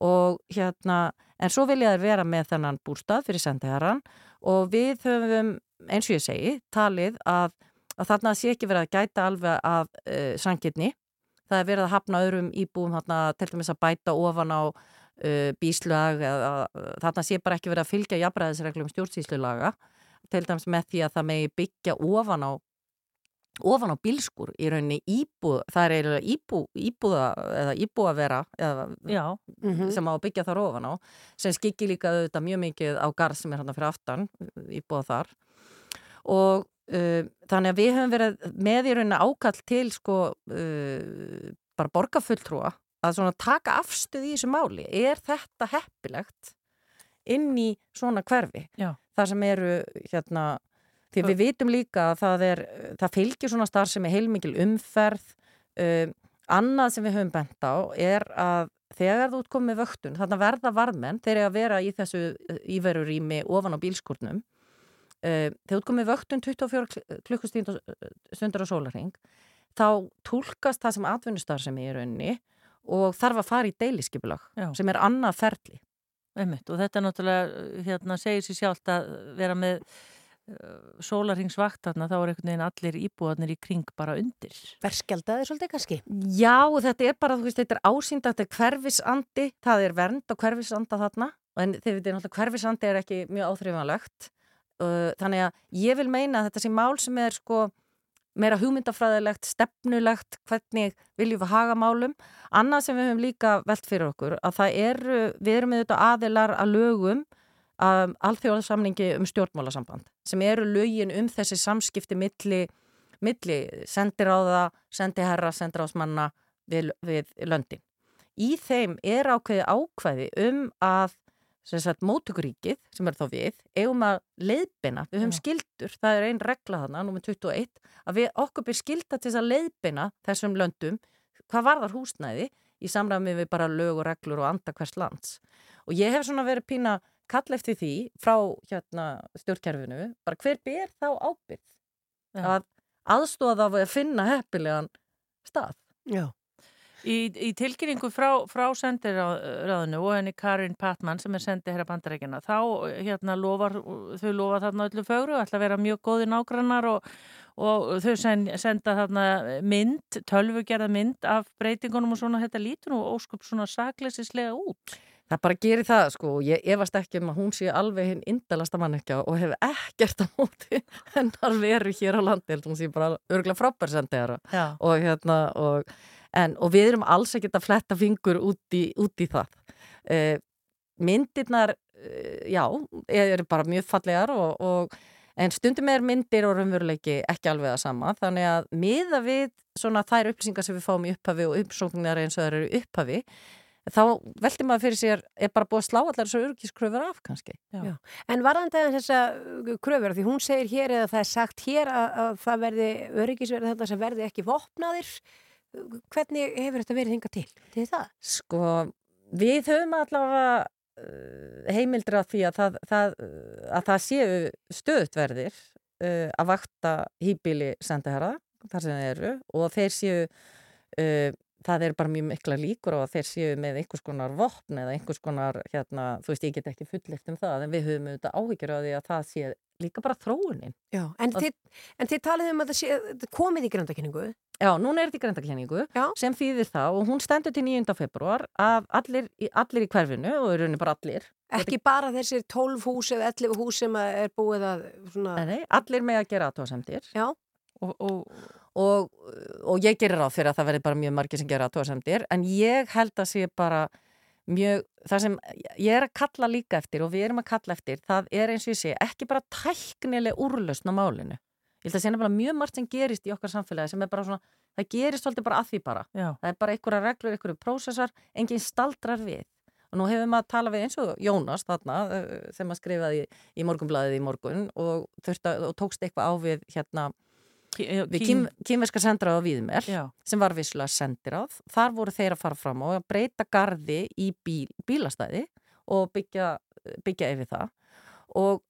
Speaker 12: og hérna, en svo vilja þeir vera með þennan bústað fyrir sendiherran og við höfum, eins og ég segi, talið að, að þarna sé ekki verið að gæta alveg af uh, sangirni. Það er verið að hafna öðrum íbúum þarna, til dæmis að bæta ofan á uh, bíslag eða uh, þarna sé bara ekki verið að fylgja jafnræðisreglum stjórnsýslulaga til dæmis með því að það megi byggja ofan á ofan á bílskur í rauninni íbúð, það er eiginlega íbú, íbúða eða íbúða vera eða,
Speaker 2: Já.
Speaker 12: sem á að byggja þar ofan á sem skikki líka auðvitað mjög mikið á garð sem er hann fyrir aftan íbúða þar og uh, þannig að við höfum verið með í rauninni ákall til sko uh, bara borgarfulltrúa að svona taka afstuð í þessu máli er þetta heppilegt inn í svona hverfi
Speaker 2: Já.
Speaker 12: þar sem eru hérna því við vitum líka að það er það fylgir svona starf sem er heilmikil umferð. Um, annað sem við höfum bent á er að þegar þú ert komið vöktun, þarna verða varðmenn þeir eru að vera í þessu íverurými ofan á bílskurnum uh, þegar þú ert komið vöktun 24 klukkustundur á sólarhing þá tólkast það sem atvinnustar sem er rauninni og þarf að fara í deiliskypulag sem er annað ferli.
Speaker 2: Einmitt, og þetta er náttúrulega, hérna, segir sér sjálft að vera með sólarhingsvakt þarna, þá er einhvern veginn allir íbúðarnir í kring bara undir.
Speaker 3: Verskjaldaði svolítið kannski?
Speaker 12: Já, þetta er bara, þú veist, þetta er ásýnd þetta er hverfisandi, það er vernd og hverfisanda þarna, en þið veitir náttúrulega hverfisandi er ekki mjög áþrifanlegt uh, þannig að ég vil meina að þetta sé mál sem er sko meira hugmyndafræðilegt, stefnulegt hvernig viljum við haga málum annað sem við höfum líka velt fyrir okkur að það eru, við erum þetta aðilar að lögum um, alþjóðarsamningi um stjórnmálasamband sem eru lögin um þessi samskipti milli, milli sendiráða, sendiherra sendiráðsmanna við, við löndin. Í þeim er ákveði ákveði um að mótökuríkið, sem er þá við, eigum að leiðbina, við höfum skildur, það er einn regla þarna, númið 21, að við okkur byrjum skilda til þess að leiðbina þessum löndum, hvað varðar húsnæði í samræmi við bara lög og reglur og anda hvers lands. Og ég hef svona verið pína kall eftir því frá hérna, stjórnkerfinu, bara hver ber þá ábyrð
Speaker 2: Já.
Speaker 12: að aðstóða að finna heppilegan stað.
Speaker 3: Já.
Speaker 2: Í, í tilkynningu frá, frá sendiráðinu og henni Karin Patman sem er sendið herra bandarækjana þá hérna lofar, þau lofa þarna öllu fögru ætla að vera mjög góði nágrannar og, og þau sen, senda þarna mynd, tölvugerða mynd af breytingunum og svona þetta lítur og óskup svona sakleisislega út
Speaker 12: Það bara gerir það sko, ég efast ekki um að hún sé alveg hinn indalasta mannekja og hef ekkert á móti *laughs* hennar veru hér á landi, hún sé bara örgulega frábær sendið og hérna og En, og við erum alls ekkert að fletta fingur út í, út í það. Uh, myndirnar, uh, já, eru bara mjög fallegar og, og, en stundum er myndir og raunveruleiki ekki alveg að sama. Þannig að miða við svona þær upplýsingar sem við fáum í upphafi og uppsóknar eins og það eru upphafi, þá veldi maður fyrir sér, er bara búið að slá allar þessu örgiskröfur af kannski.
Speaker 3: Já. Já. En varðandi að þessa uh, kröfur, því hún segir hér eða það er sagt hér að, að það verði örgisverð þetta sem verði ekki vopnaðir, hvernig hefur þetta verið hingað til? Til það?
Speaker 12: Sko, við höfum allavega uh, heimildur af því að það, það, uh, að það séu stöðutverðir uh, að vakta hýbili sendaherra, þar sem þeir eru og þeir séu uh, það er bara mjög mikla líkur á að þeir séu með einhvers konar vopn eða einhvers konar, hérna, þú veist, ég get ekki fullikt um það, en við höfum auðvitað áhyggjur á því að það sé líka bara þróunin.
Speaker 3: Já, en, þið, en þið talið um að það sé komið í gröndakenningu?
Speaker 12: Já, núna er þetta í gröndakenningu sem þýðir það og hún stendur til 9. februar að allir, allir í hverfinu og eru bara allir.
Speaker 3: Ekki bara þessir 12 hús eða 11 hús sem er búið að svona...
Speaker 12: Nei, nei, allir með að gera aðtóðsendir.
Speaker 3: Já.
Speaker 12: Og, og, og, og ég gerir ráð fyrir að það verði bara mjög margir sem gera aðtóðsendir en ég held að sé bara mjög, það sem ég er að kalla líka eftir og við erum að kalla eftir, það er eins og ég sé ekki bara tæknileg úrlausn á málinu. Ég held að sé nefnilega mjög margt sem gerist í okkar samfélagi sem er bara svona, það gerist svolítið bara að því bara.
Speaker 2: Já.
Speaker 12: Það er bara einhverja reglur, einhverju prósessar, enginn staldrar við. Og nú hefur maður að tala við eins og Jónas þarna sem maður skrifaði í, í morgunblæðið í morgun og, þurfti, og tókst eitthvað á við hérna við kým, kýmverska sendiráð á Víðmer
Speaker 2: Já.
Speaker 12: sem var vissulega sendiráð þar voru þeir að fara fram og að breyta gardi í bíl, bílastæði og byggja, byggja yfir það. Og,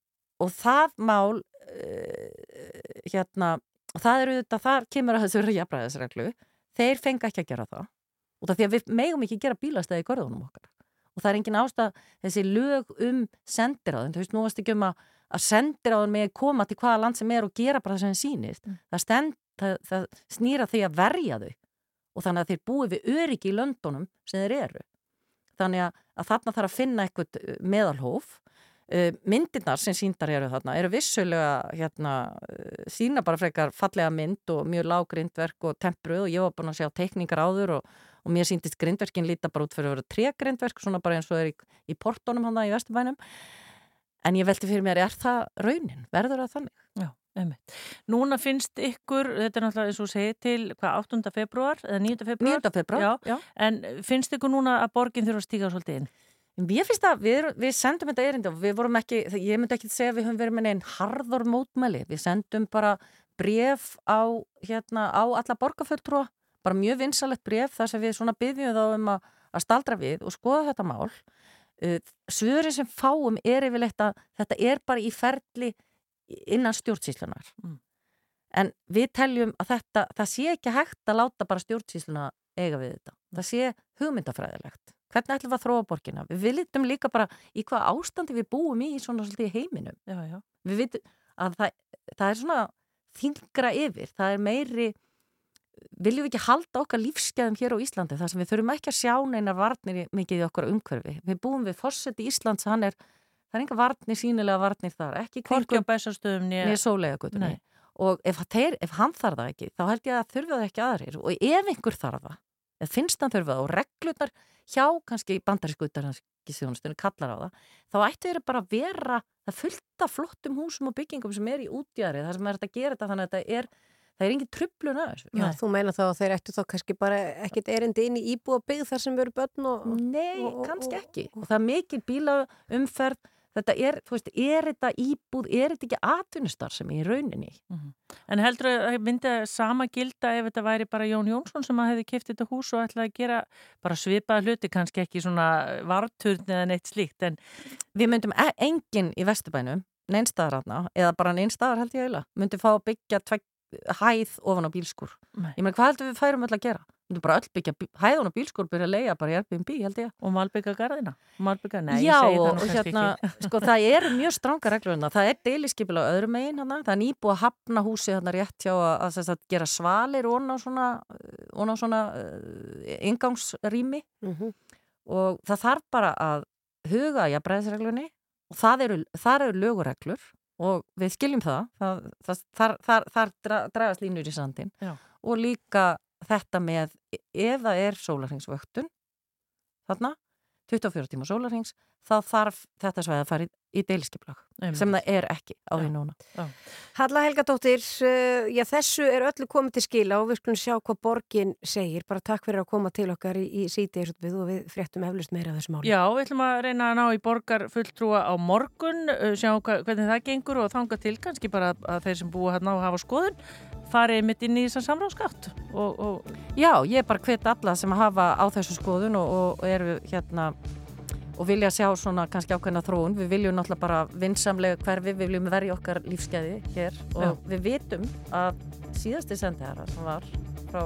Speaker 12: og það mál uh, hérna það eru þetta, þar kemur að þessu jafnræðisreglu. Þeir fengi ekki að gera það. Og það því að við megum ekki gera bílastæði í görðunum okkar. Og það er engin ástæð þessi lög um sendiráðin, þú veist, nú varst ekki um að, að sendiráðin með koma til hvaða land sem er og gera bara það sem þeim sýnist það, stend, það, það snýra því að verja þau. Og þannig að þeir búi við öryggi í löndunum sem þeir eru. Þannig að, að þarna þarf að finna eitthvað meðalhóf. Uh, myndirnar sem síndar eru þarna eru vissulega hérna, uh, sína bara frekar fallega mynd og mjög lág grindverk og tempruð og ég var búin að sjá teikningar áður og, og mér síndist grindverkin líta bara út fyrir að vera tregrindverk svona bara eins og er í, í portónum hann í Vesturbænum en ég velti fyrir mér, er það raunin? Verður það þannig?
Speaker 2: Já, einmitt. Núna finnst ykkur, þetta er náttúrulega eins og segið til hvað, 8. februar eða 9. februar?
Speaker 12: 9. februar, já.
Speaker 2: já. En finnst ykkur núna að borgin þurfa að stíga svolítið inn?
Speaker 12: Ég finnst að við, við sendum þetta erindi og við vorum ekki, ég myndi ekki segja að við höfum verið með einn harður mótmæli. Við sendum bara bref á, hérna, á alla borgarfulltrúa, bara mjög vinsalegt bref þar sem við svona byggjum þá um að, að staldra við og skoða þetta mál. Svörin sem fáum er yfirleitt að þetta er bara í ferli innan stjórnsýslunar. Mm. En við teljum að þetta, það sé ekki hægt að láta bara stjórnsýsluna eiga við þetta. Það sé hugmyndafræðilegt. Hvernig ætlum við að þróa borgina? Við viljum líka bara í hvað ástandi við búum í svona svolítið heiminum.
Speaker 2: Já, já.
Speaker 12: Við vitum að það, það er svona þingra yfir. Það er meiri, viljum við ekki halda okkar lífskeðum hér á Íslandi þar sem við þurfum ekki að sjá neina varnir mikið í okkar umhverfi. Við búum við fórseti Íslands, hann er, það er enga varnir, sínilega varnir þar. Ekki
Speaker 2: kringum bæsastöðum
Speaker 12: niður sólega gutunni. Og ef, þeir, ef hann þarf það ekki, þá held ég að þurfa það ekki aðrir. Og ef einhver þarf það, eða finnst hann þurfa það og reglurnar hjá kannski bandarísku utanhanskisjónustunni kallar á það, þá ættu þeirra bara að vera það fullt af flottum húsum og byggingum sem er í útjæri, það sem er að gera þetta þannig að þetta er, það er engin trublun að þessu.
Speaker 3: Já, þú meina þá að þeir ættu þá kannski bara ekkit erindi inn í íbúa byggð þar sem veru börn og...
Speaker 12: Nei,
Speaker 3: og, og,
Speaker 12: kannski ekki. Og það er mikil bílaumferð, þetta er, þú veist, er þetta íbúð, er þetta ekki atvinnustar sem er í rauninni?
Speaker 2: Mm -hmm. En heldur að myndi sama gilda ef þetta væri bara Jón Jónsson sem að hefði kipt þetta hús og ætlaði að gera bara svipaða hluti, kannski ekki svona varturn eða neitt slíkt, en
Speaker 12: við myndum e enginn í Vesturbænum neinstaðaratna, eða bara neinstaðar held ég eiginlega, myndi fá að byggja hæð ofan á bílskur.
Speaker 2: Nei.
Speaker 12: Ég meina, hvað heldur við færum öll að gera? Við myndum bara öll byggja hæðan og bílskur byrja að leia bara í Airbnb, held ég.
Speaker 2: Og malbygga garðina? Malbygga, nei,
Speaker 12: Já,
Speaker 2: ég segi það
Speaker 12: og,
Speaker 2: nú
Speaker 12: og
Speaker 2: kannski
Speaker 12: hérna,
Speaker 2: ekki.
Speaker 12: sko, það eru mjög stranga reglur hérna. Það er deiliskypil á öðrum megin hérna. Það er nýbúið að hafna húsi hérna rétt hjá að, að, að, að gera svalir ón á svona, svona uh, ingangsrými
Speaker 3: Mm -hmm.
Speaker 12: og það þarf bara að huga í að breyðsreglunni og það eru, þar eru lögureglur og við skiljum það, það, það þar, þar, þar dra, dragast línur í sandin
Speaker 2: Já.
Speaker 12: og líka þetta með ef það er sólarhengsvöktun þarna, 24 tíma sólarhengs þá þarf þetta svæði að fara í, í deilskiplag sem það er ekki á því núna
Speaker 3: Halla Helgadóttir, uh, já þessu er öllu komið til skila og við skulum sjá hvað borgin segir. Bara takk fyrir að koma til okkar í, í sítiðisutbið og við fréttum eflust meira af þessu máli.
Speaker 2: Já, við ætlum að reyna að ná í borgar fulltrúa á morgun, uh, sjá hva, hvernig það gengur og þanga til kannski bara að þeir sem búa hérna og hafa skoðun farið mitt inn í þessar samráðskátt og, og
Speaker 12: Já, ég er bara hvet alla sem hafa á þessu skoðun og, og, eru hérna og vilja sjá svona kannski ákveðna þróun við viljum náttúrulega bara vinsamlega hverfi við viljum verja okkar lífskeiði hér og
Speaker 2: Já.
Speaker 12: við vitum að síðasti sendihara sem var frá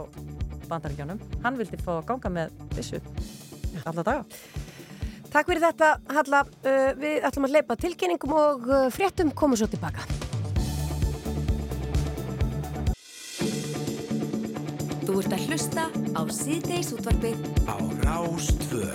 Speaker 12: bandaríkjónum, hann vildi fá að ganga með vissu alla daga
Speaker 3: Takk fyrir þetta Halla, uh, við ætlum að leipa tilkynningum og uh, fréttum komum svo tilbaka.
Speaker 7: Þú ert að hlusta á síðdeis útvarpið
Speaker 1: Á Rástvö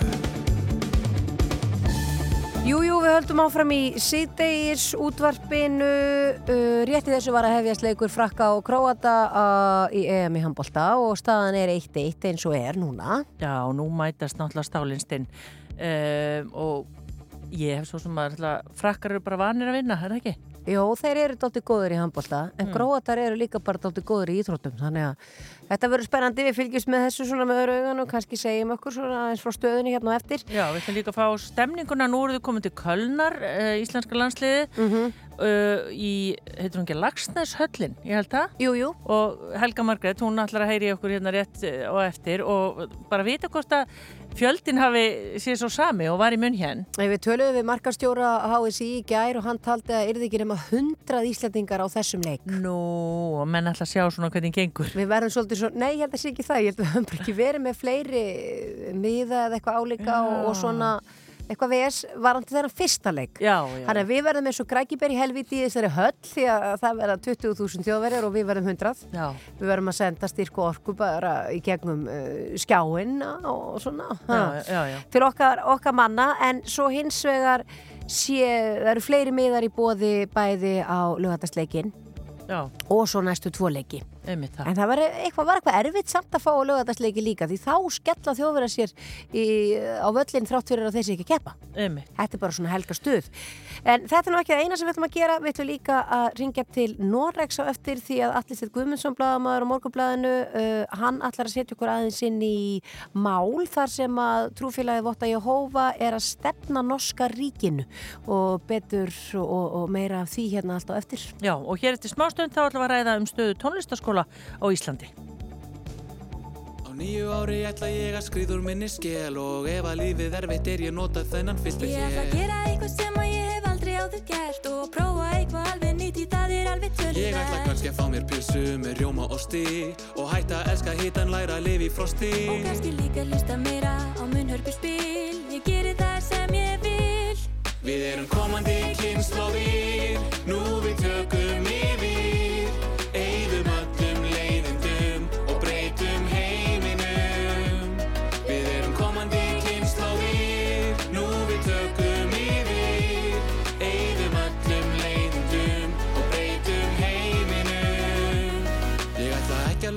Speaker 3: Jú, jú, við höldum áfram í síðdeis útvarpinu, uh, rétti þessu var að hefjast leikur frakka og króata uh, í EM í handbolta og staðan er 1-1 eins og er núna.
Speaker 2: Já, nú mætast náttúrulega stálinstinn um, og ég hef svo sem að frakkar eru bara vanir að vinna, er það ekki?
Speaker 3: Jó, þeir eru dálítið góður í handbolta en
Speaker 2: Mm.
Speaker 3: króatar eru líka bara dálítið góður í íþróttum þannig að þetta verður spennandi. Við fylgjumst með þessu svona með öðru augun og kannski segjum okkur svona eins frá stöðunni hérna á eftir.
Speaker 2: Já, við ætlum líka að fá stemninguna, nú eru þau komið til Kölnar, uh, íslenska landsliði
Speaker 3: mm
Speaker 2: uh, í, heitur hún ekki, Lagsnes höllin, ég held það
Speaker 3: Jú, jú
Speaker 2: og Helga Margrét, hún ætlar að heyri okkur hérna rétt uh, og eftir og bara vita hvort að fjöldin hafi séð svo sami og var í munn hér.
Speaker 3: Við töluðum við markastjóra HSI í gær og hann taldi að yrði ekki nema 100 Íslandingar á þessum leik.
Speaker 2: Nú, menn ætla að sjá svona hvernig gengur.
Speaker 3: Við verðum svolítið svo, nei ég held að sé ekki það, ég held að við bara ekki verið með fleiri miða eða eitthvað álíka og, og svona eitthvað VS varandi þeirra fyrsta leik. Þannig að við verðum eins og grækiberi helviti í þessari höll því að það verða 20.000 þjóðverjar og við verðum 100.
Speaker 2: Já.
Speaker 3: Við verðum að senda styrku orku bara í gegnum uh, skjáin og svona.
Speaker 2: Já, já, já.
Speaker 3: Til okkar, okkar manna en svo hins vegar sé, það eru fleiri miðar í bóði bæði á lögatarsleikin og svo næstu tvo leiki. En það var eitthvað, var eitthvað erfitt samt að fá á lögatarsleiki líka því þá skella þjóðverða sér í, á völlin þrátt fyrir að þessi ekki keppa.
Speaker 2: Einmitt.
Speaker 3: Þetta er bara svona helga stuð. En þetta er nú ekki það eina sem við ætlum að gera. Við ætlum líka að ringja til Norex á eftir því að Allir Stedt Guðmundsson blaðamaður á morgunblæðinu, uh, hann ætlar að setja okkur aðeins inn í mál þar sem að trúfélagið Votta Jehova er að stefna norska ríkinu og betur og, og meira af því hérna allt á eftir.
Speaker 2: Já, og hér eftir smástund þá ætlum tónlistaskóla á Íslandi.
Speaker 13: Á nýju ári ætla ég að skriður minni skell og ef að lífið er veitt er ég nota þennan fyrsta
Speaker 14: Ég ætla að gera eitthvað sem að ég hef aldrei áður gert og prófa eitthvað alveg nýtt í það er alveg tölur
Speaker 13: Ég ætla kannski að fá mér pilsu með rjóma og sti og hætta að elska hitan læra að lifa í frosti.
Speaker 14: Og kannski líka hlusta meira á munnhörpu spil. Ég geri það sem ég vil.
Speaker 13: Við erum komandi kynnslóðir, nú við tökum yfir,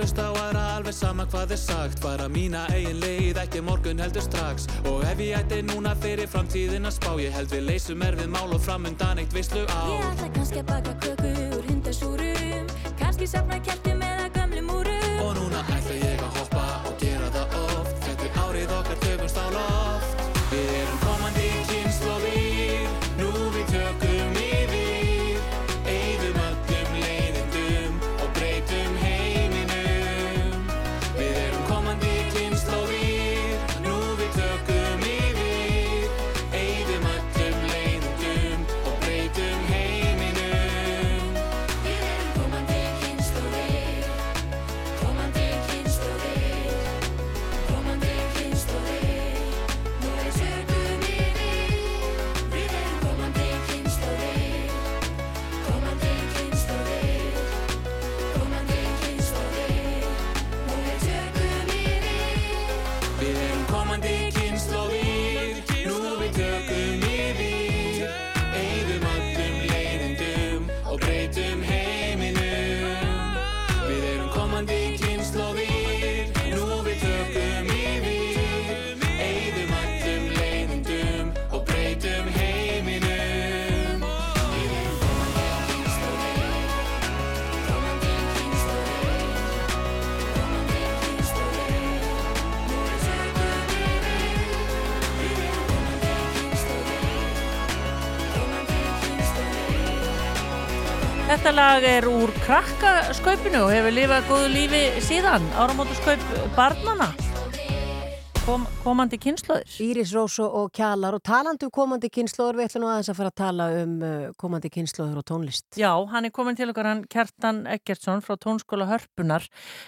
Speaker 13: ætla ekki að lusta á aðra alveg sama hvað er sagt. Bara mína eigin leið, ekki morgun heldur strax. Og ef ég ætti núna fyrir framtíðin að spá Ég held við leysum erfið mál og framundan eitt veislu á.
Speaker 14: Ég ætla kannski að baka köku úr hundasúrum. Kannski safna kertum eða gömlum úrum
Speaker 13: Og núna ætla ég að hoppa og gera það oft. Þetta árið okkar tökumst á loft
Speaker 2: Þetta lag er úr krakkaskaupinu og hefur lifað góðu lífi síðan, áramótuskaup barnana, Kom, komandi kynnslóðir.
Speaker 3: Íris Rós og- Kjalar og talandi um komandi kynnslóður, við ætlum nú aðeins að fara að tala um uh, komandi kynnslóður og tónlist.
Speaker 2: Já, hann er komin til okkar, hann Kjartan Eggertsson frá tónskóla Hörpunar.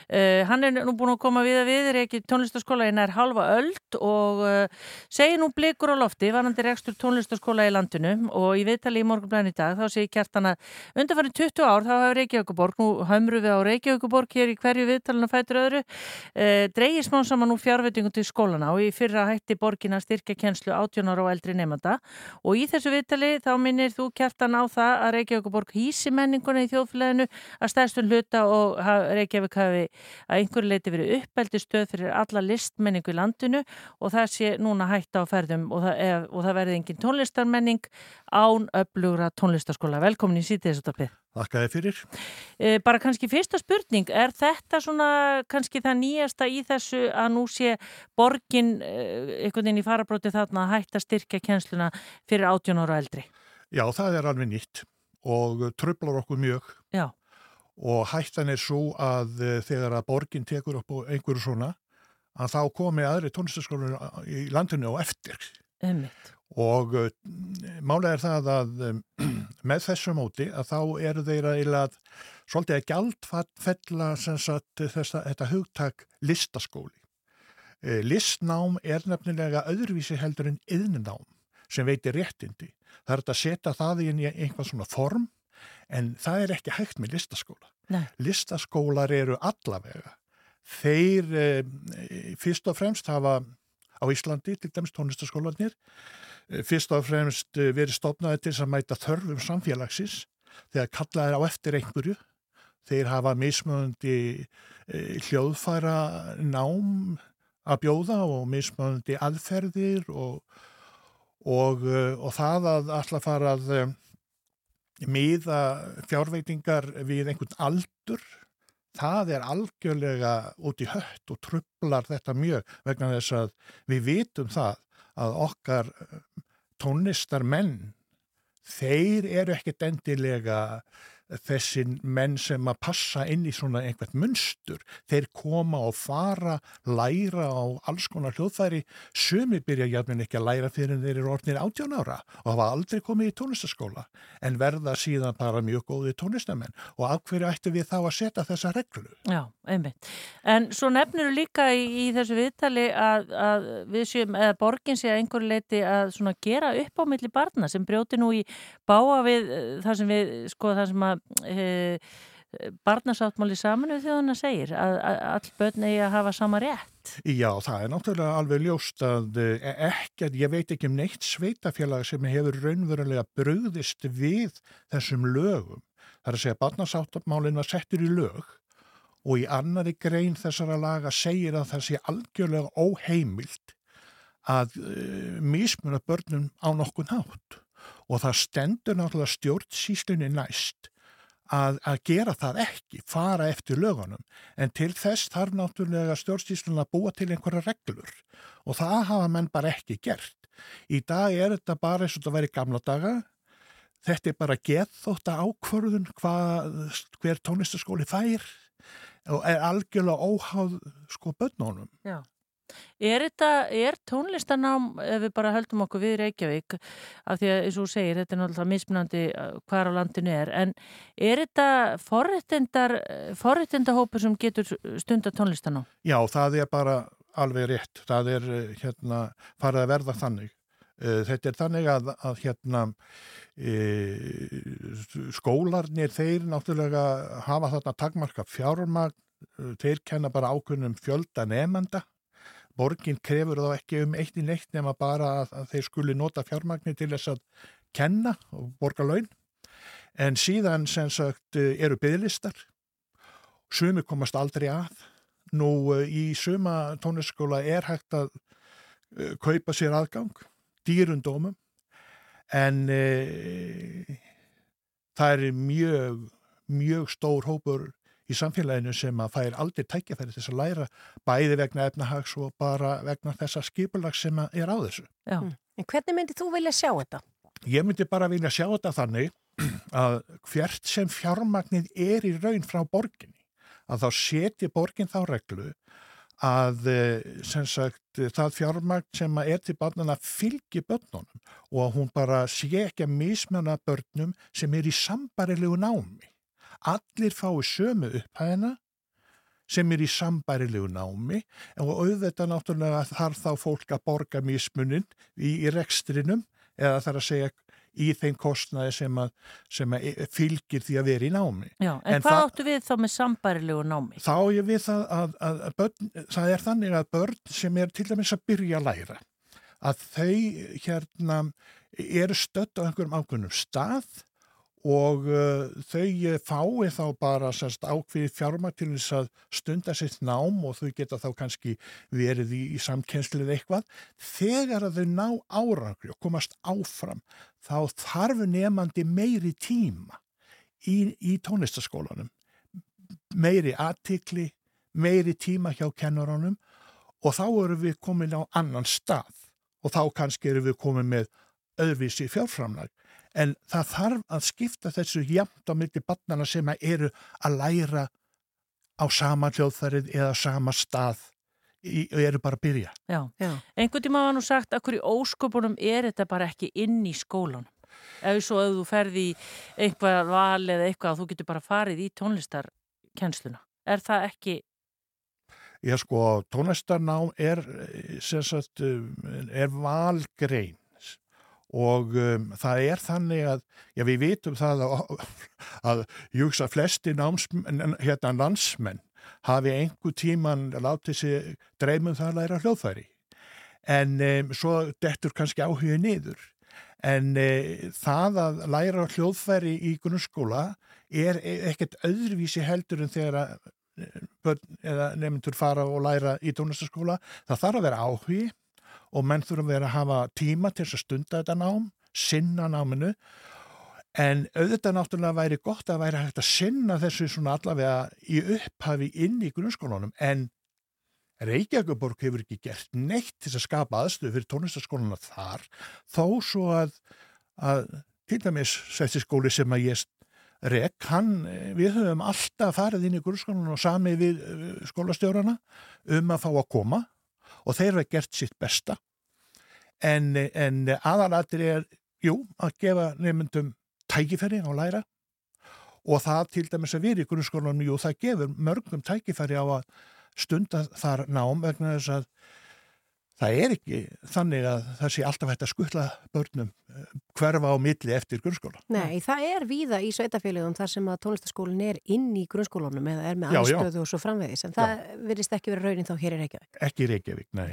Speaker 2: Uh, hann er nú búin að koma við að við, er ekki tónlistaskóla í nær halva öld og uh, segir nú blikur á lofti, varandi rekstur tónlistaskóla í landinu og í viðtali í morgunblæðin í dag þá segir Kjartan að undanfæri 20 ár þá hefur Reykjavíkuborg, nú hömru við á Reykjavíkuborg hér í hverju viðtalinu fætur öðru, uh, dreigir smá saman nú fjárveitingum til skólana og í fyrra hætti borgin að styrkja kennslu 18 ára og eldri nefnda og í þessu viðtali þá minnir þú Kjartan á það að Reykjavíkuborg hýsi menninguna í þjóðfélaginu að stærstun hluta og Reykjavík hafi að einhverju leiti verið uppeldi stöð fyrir alla listmenningu í landinu og það sé núna hætta á ferðum og það, ef, og það verði engin tónlistarmenning án öflugra tónlistarskóla. Velkomin í sítið þessu topið.
Speaker 15: Þakka þið fyrir.
Speaker 2: Eh, bara kannski fyrsta spurning, er þetta svona kannski það nýjasta í þessu að nú sé borgin eh, einhvern veginn í farabróti þarna að hætta styrkja kjensluna fyrir 18 ára og eldri?
Speaker 15: Já, það er alveg nýtt og tröflar okkur mjög
Speaker 2: Já.
Speaker 15: og hættan er svo að eh, þegar að borgin tekur upp einhverju svona að þá komi aðri tónlistaskólar í landinu á eftir
Speaker 2: Einmitt.
Speaker 15: Og uh, málega er það að um, *clears throat* með þessu móti að þá eru þeir að eiginlega svolítið að gjaldfella sem sagt þessa, þetta hugtak listaskóli. Eh, Listnám er nefnilega öðruvísi heldur en yðnnám sem veitir réttindi. Það er að setja það inn í einhvað svona form en það er ekki hægt með listaskóla.
Speaker 2: Nei.
Speaker 15: Listaskólar eru allavega. Þeir eh, fyrst og fremst hafa á Íslandi, til dæmis tónlistaskólanir, eh, fyrst og fremst eh, verið stopnaði til að mæta þörfum samfélagsins þegar kallað er á eftir einhverju. Þeir hafa mismöðundi eh, hljóðfæra nám að bjóða og mismöðundi aðferðir og, og, eh, og það að alltaf fara að eh, miða fjárveitingar við einhvern aldur það er algjörlega út í hött og trublar þetta mjög vegna þess að við vitum það að okkar eh, tónlistar menn þeir eru ekkert endilega þessi menn sem að passa inn í svona einhvert munstur. Þeir koma og fara læra á alls konar hljóðfæri. Sumi byrja jafninn ekki að læra fyrir en þeir eru orðnir 18 ára og hafa aldrei komið í tónlistaskóla en verða síðan bara mjög góði tónlistamenn og af hverju ættu við þá að setja þessa reglu?
Speaker 2: Já, einmitt. En svo nefnir líka í, í þessu viðtali að, að við séum, eða borgin sé að einhverju leiti að svona gera upp á milli barna sem brjóti nú í báa við eh, það sem við, sko, það sem að barnasáttmáli saminu þjóðuna segir að, all börn eigi að hafa sama rétt.
Speaker 15: Já, það er náttúrulega alveg ljóst að eh, ekki, ég veit ekki um neitt sveitafélag sem hefur raunverulega brugðist við þessum lögum. Það er að segja að barnasáttmálinn var settur í lög og í annari grein þessara laga segir að það sé algjörlega óheimilt að mismuna börnum á nokkun hátt og það stendur náttúrulega stjórnsýslunni næst að, að gera það ekki, fara eftir lögunum en til þess þarf náttúrulega stjórnsýslunna að búa til einhverja reglur og það hafa menn bara ekki gert. Í dag er þetta bara eins og þetta væri gamla daga þetta er bara geðþótt að ákvörðun hvað, hver tónlistaskóli fær og er algjörlega óháð sko börnunum.
Speaker 2: Já. Er, þetta, er tónlistanám, ef við bara höldum okkur við Reykjavík, af því að eins og þú segir, þetta er náttúrulega mismunandi hvar á landinu er, en er þetta forréttindar, forréttindahópur sem getur stunda tónlistanám?
Speaker 15: Já, það er bara alveg rétt. Það er hérna farið að verða þannig. Þetta er þannig að, að hérna e, skólarnir þeir náttúrulega hafa þarna takmarka fjármagn, þeir kenna bara ákunnum fjölda nefnda borgin krefur þá ekki um eitt í neitt nema bara að, að þeir skuli nota fjármagni til þess að kenna og borga laun. En síðan sem sagt eru bygglistar, sumi komast aldrei að. Nú í suma tónlistaskóla er hægt að uh, kaupa sér aðgang, dýrundómum, en uh, það er mjög, mjög stór hópur í samfélaginu sem að fær aldrei tækjafæri þess að læra bæði vegna efnahags og bara vegna þessa skipulags sem er á þessu.
Speaker 2: Já.
Speaker 3: En hvernig myndi þú vilja sjá þetta?
Speaker 15: Ég myndi bara vilja sjá þetta þannig að hvert sem fjármagnið er í raun frá borginni, að þá seti borgin þá reglu að sem sagt það fjármagn sem er til barnana fylgi börnunum og að hún bara sé ekki að mismjöna börnum sem er í sambarilegu námi allir fái sömu upphæðina sem er í sambærilegu námi og auðvitað náttúrulega þarf þá fólk að borga mismunin í, í rekstrinum eða þarf að segja í þeim kostnaði sem, að, sem að fylgir því að vera í námi.
Speaker 2: Já, en, en hvað áttu við þá með sambærilegu námi?
Speaker 15: Þá ég við það að, að, að börn, það er þannig að börn sem er til dæmis að byrja að læra að þau hérna eru stött á einhverjum ákveðnum stað og uh, þau fái þá bara sérst, ákveði fjármag til þess að stunda sitt nám og þau geta þá kannski verið í, í samkennslið eitthvað. Þegar að þau ná árangri og komast áfram þá þarf nefandi meiri tíma í, í tónlistaskólanum, meiri aðtikli, meiri tíma hjá kennaranum og þá eru við komin á annan stað. Og þá kannski eru við komin með öðruvísi fjárframlag en það þarf að skipta þessu jæmt á milli barnana sem eru að læra á sama hljóðfærið eða sama stað í, eru bara að byrja.
Speaker 2: Já. Já. Einhvern tíma var nú sagt að hverju ósköpunum er þetta bara ekki inn í skólanum. Ef svo ef þú ferði í einhvað val eða eitthvað þú getur bara farið í tónlistarkennsluna. Er það ekki
Speaker 15: Já sko, tónlistarnám er, eh, sem sagt, um, er valgrein og um, það er þannig að, já við vitum það að, *laughs* að hugsa flesti námsmenn, hérna landsmenn hafi einhver tíman látið sér dreymum það að læra hljóðfæri. En um, svo dettur kannski áhugið niður. En e, það að læra hljóðfæri í grunnskóla er ekkert öðruvísi heldur en þegar að börn eða nefndur fara og læra í tónlistaskóla, það þarf að vera áhugi og menn þurfa að vera að hafa tíma til þess að stunda þetta nám, sinna náminu. En auðvitað náttúrulega væri gott að væri hægt að sinna þessu svona allavega í upphafi inn í grunnskólanum. En Reykjavíkuborg hefur ekki gert neitt til að skapa aðstöðu fyrir tónlistaskólana þar. Þó svo að, að til dæmis þessi skóli sem að ég rek, hann, við höfum alltaf farið inn í grunnskólanum og samið við eh, skólastjórana um að fá að koma og þeir hafa gert sitt besta. En, en aðalatri er, jú, að gefa nefndum tækifæri á læra. Og það til dæmis að við í grunnskólanum, jú, það gefur mörgum tækifæri á að stunda þar nám vegna þess að það er ekki þannig að það sé alltaf hægt að skutla börnum eh, hverfa á milli eftir grunnskóla.
Speaker 3: Nei, það er víða í sveitafélagum þar sem að tónlistaskólinn er inn í grunnskólanum eða er með
Speaker 15: Já, já.
Speaker 3: anstöðu og svo framvegis en það virðist ekki vera raunin þá hér í Reykjavík.
Speaker 15: Ekki í Reykjavík, nei.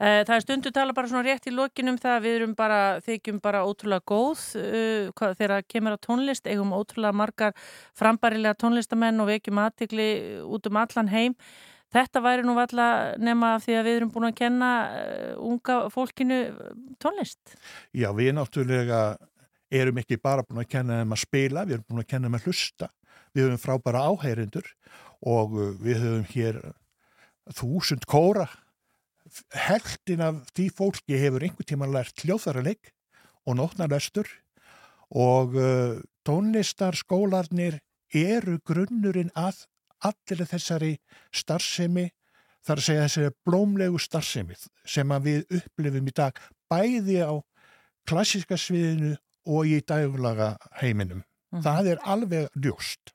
Speaker 2: Eh, Það er stundu tala bara svona rétt í lokinum það að við erum bara, þykjum bara ótrúlega góð uh, hvað, þegar kemur á tónlist, eigum ótrúlega margar frambærilega tónlistamenn og vekjum aðtikli út um allan heim. Þetta væri nú valla nema því að við erum búin að kenna uh, unga fólkinu tónlist.
Speaker 15: Já, við náttúrulega erum ekki bara búin að kenna þeim að spila, við erum búin að kenna þeim að hlusta. Við höfum frábæra áheyrindur og uh, við höfum hér þúsund kóra. Heldin af því fólki hefur einhver tíma lært hljóðfæraleik og nótnarlestur og tónlistarskólarnir eru grunnurinn að allir þessari starfsemi, þar að segja þessari blómlegu starfsemi sem að við upplifum í dag bæði á klassiska sviðinu og í daglaga heiminum.
Speaker 2: Mhm.
Speaker 15: Það er alveg ljóst.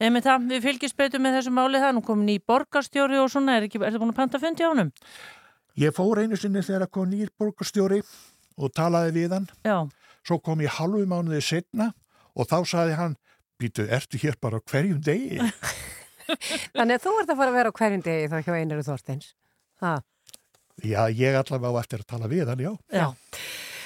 Speaker 2: Það, við fylgjum betur með þessu máli það, nú komin í borgarstjóri og svona, er, ekki, er það búin að panta fundi á honum?
Speaker 15: Ég fór einu sinni þegar kom nýr borgarstjóri og talaði við hann.
Speaker 2: Já.
Speaker 15: Svo kom ég halvu mánuði setna og þá saði hann, býtu, ertu hér bara á hverjum degi? *laughs*
Speaker 3: Þannig að þú ert að fara að vera á hverjum degi þá hjá Einaru Þorsteins. Ha.
Speaker 15: Já, ég allavega á eftir að tala við hann, já.
Speaker 3: Já.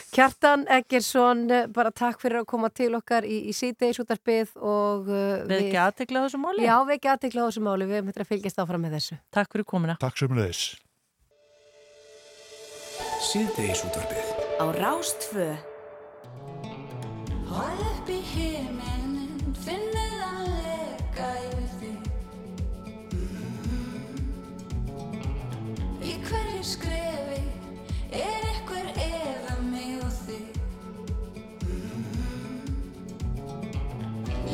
Speaker 3: Kjartan Eggersson, bara takk fyrir að koma til okkar í, í síðdeis útarpið og uh,
Speaker 2: Við ekki aðtekla þessu máli?
Speaker 3: Já, við ekki aðtekla þessu máli, við þetta að fylgjast áfram með þessu.
Speaker 2: Takk fyrir komina.
Speaker 15: Takk sem leðis.
Speaker 1: Síðdeis útvarpið.
Speaker 7: Á Rástfö
Speaker 14: Hóð upp í himinn, finnið hann leka yfir þig. Í hverju skrefi er einhver eða mig og þig.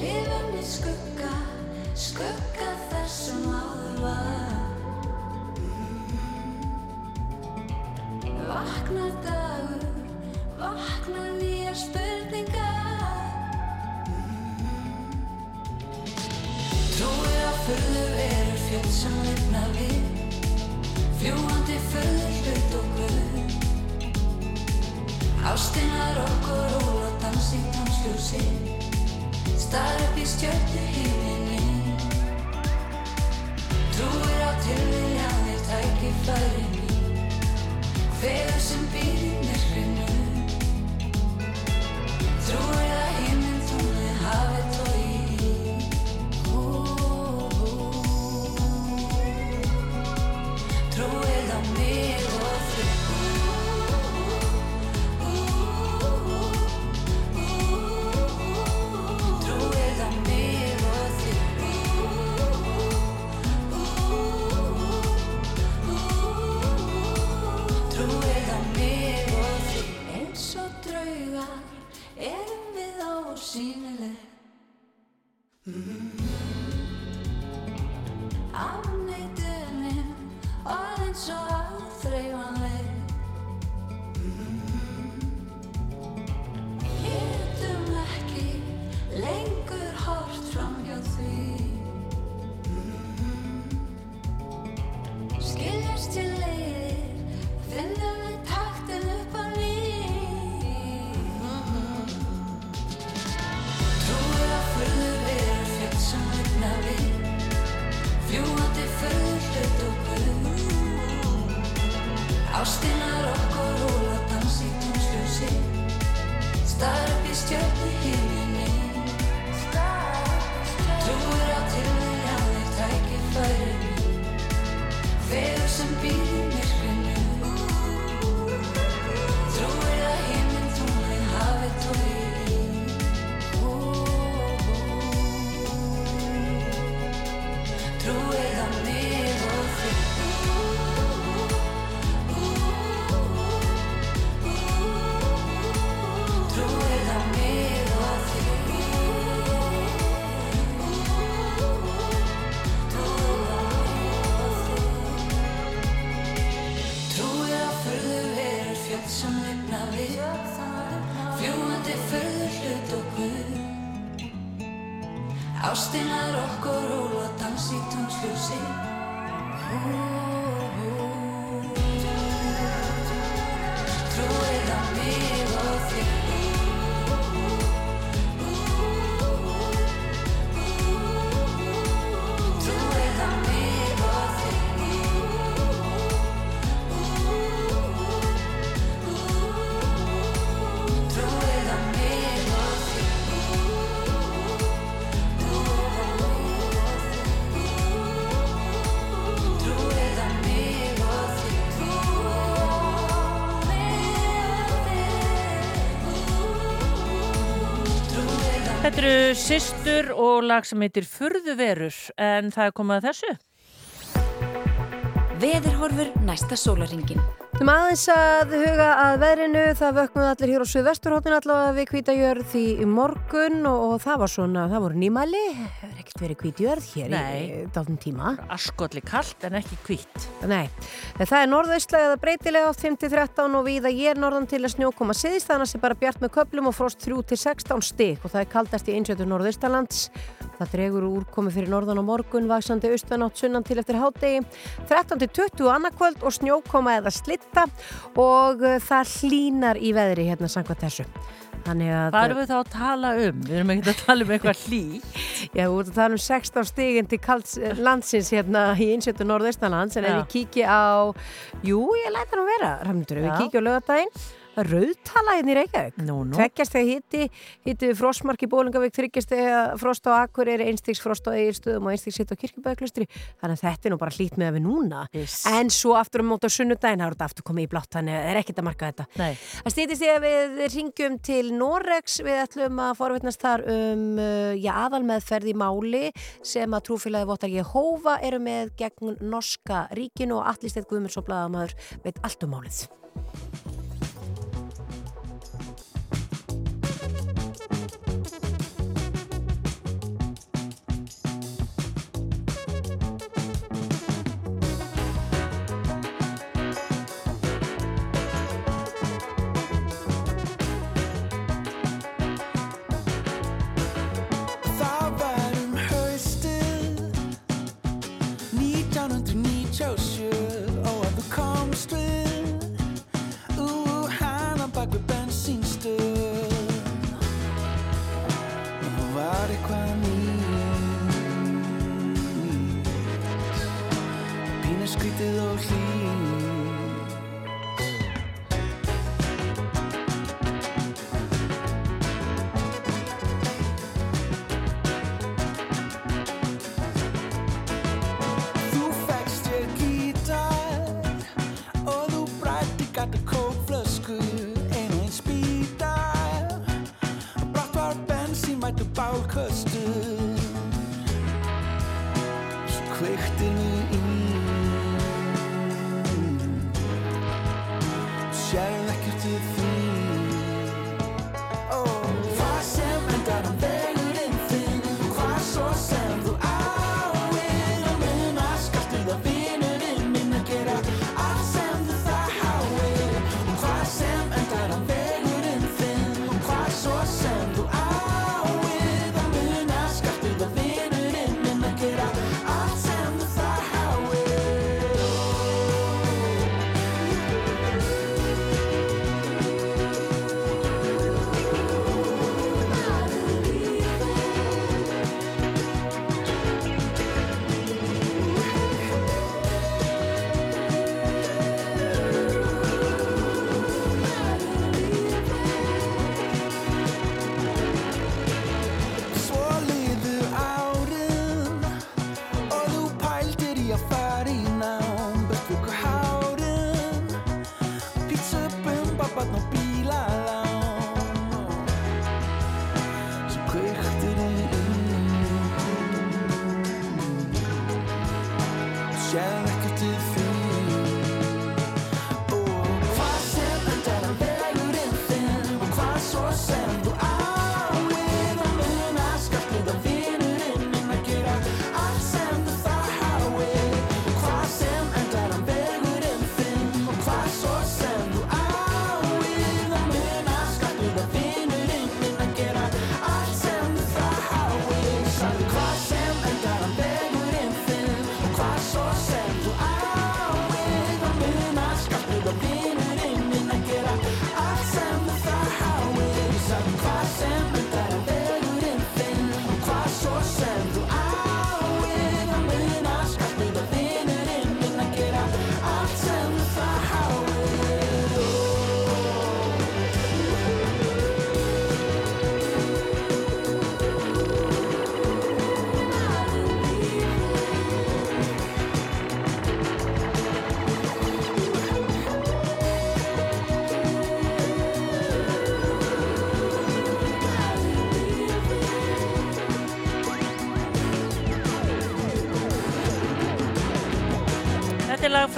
Speaker 14: Lifum í skugga, skugga þar sem áður var. Vakna dagur, vakna nýjar spurningar. Furðu verur fjöld sem lifna við, fljúandi furðu hlut og guð. Ástinar okkur ól og dans í tónsljósi, starf upp í stjörnu híminni. Trúir á tilviljanir tækifæri mín, Feður sem í myrkrinu Trúir að draugar erum við ósýnileg mm. Afnættunum orðin svo áþreifanleg mm. Getum ekki lengur hort fram hjá því Ástinnar okkur róla dans í tónsljósi Star upp í stjörnu
Speaker 2: Sistur og lag sem heitir Furðuverur en það er komið að þessu.
Speaker 7: Veðurhorfur næsta sólaringin.
Speaker 3: Þú aðeins að huga að veðrinu, það vöknuð allir hér á Suðvesturhóttin allavega við kvítajörð í morgun og, og það var svona, það voru nýmæli, er ekkert verið kvítjörð hér
Speaker 2: Nei.
Speaker 3: í dátum tíma.
Speaker 2: Askolli kallt en ekki kvít.
Speaker 3: Nei, en það er norðaustlega eða breytilega átt 5-13 og víða ég er norðan til að snjókoma siðist þannig að það er bara bjart með köplum og frost 3-16 stig og það er kaldast í einsjötu norðaustalands. Það dregur úr úrkomi fyrir norðan á morgun, vaksandi austanátt sunnan til eftir hádegi, 13-20 annarkvöld og snjókoma eða slitta og uh, það hlínar í veðri hérna samkvæmt þessu. Að...
Speaker 2: Hvað erum við þá að tala um? Við erum ekki að tala um eitthvað hlý. *laughs*
Speaker 3: Já, við erum að tala um 16 stiginn til kalds, landsins hérna í einsjötu norðaustalands en ef við kíkja á, jú, ég læta nú vera, Ramnundur, ef við kíkja á lögadaginn, rauðtala hérna í Reykjavík.
Speaker 2: Nú, nú.
Speaker 3: Tveggjast þegar hitti, hitti frostmark í Bólingavík, þryggjast þegar frost á Akureyri, einstiks frost á Egilstöðum og einstiks hitt á Kirkjubæðaklustri. Þannig að þetta er nú bara hlýtt með við núna.
Speaker 2: Yes.
Speaker 3: En svo aftur á sunnudaginn, það er þetta aftur komið í blátt, þannig að það er ekkert að marka þetta. Það stýtist að við ringjum til Norex, við ætlum að forvitnast þar um uh, já, aðalmeðferð í máli sem að trúfélagi Votar Jehova eru með gegn norska ríkinu og allir stedt Guðmunds og Blaðamaður veit allt um málið.
Speaker 16: Skrítið og hlýtt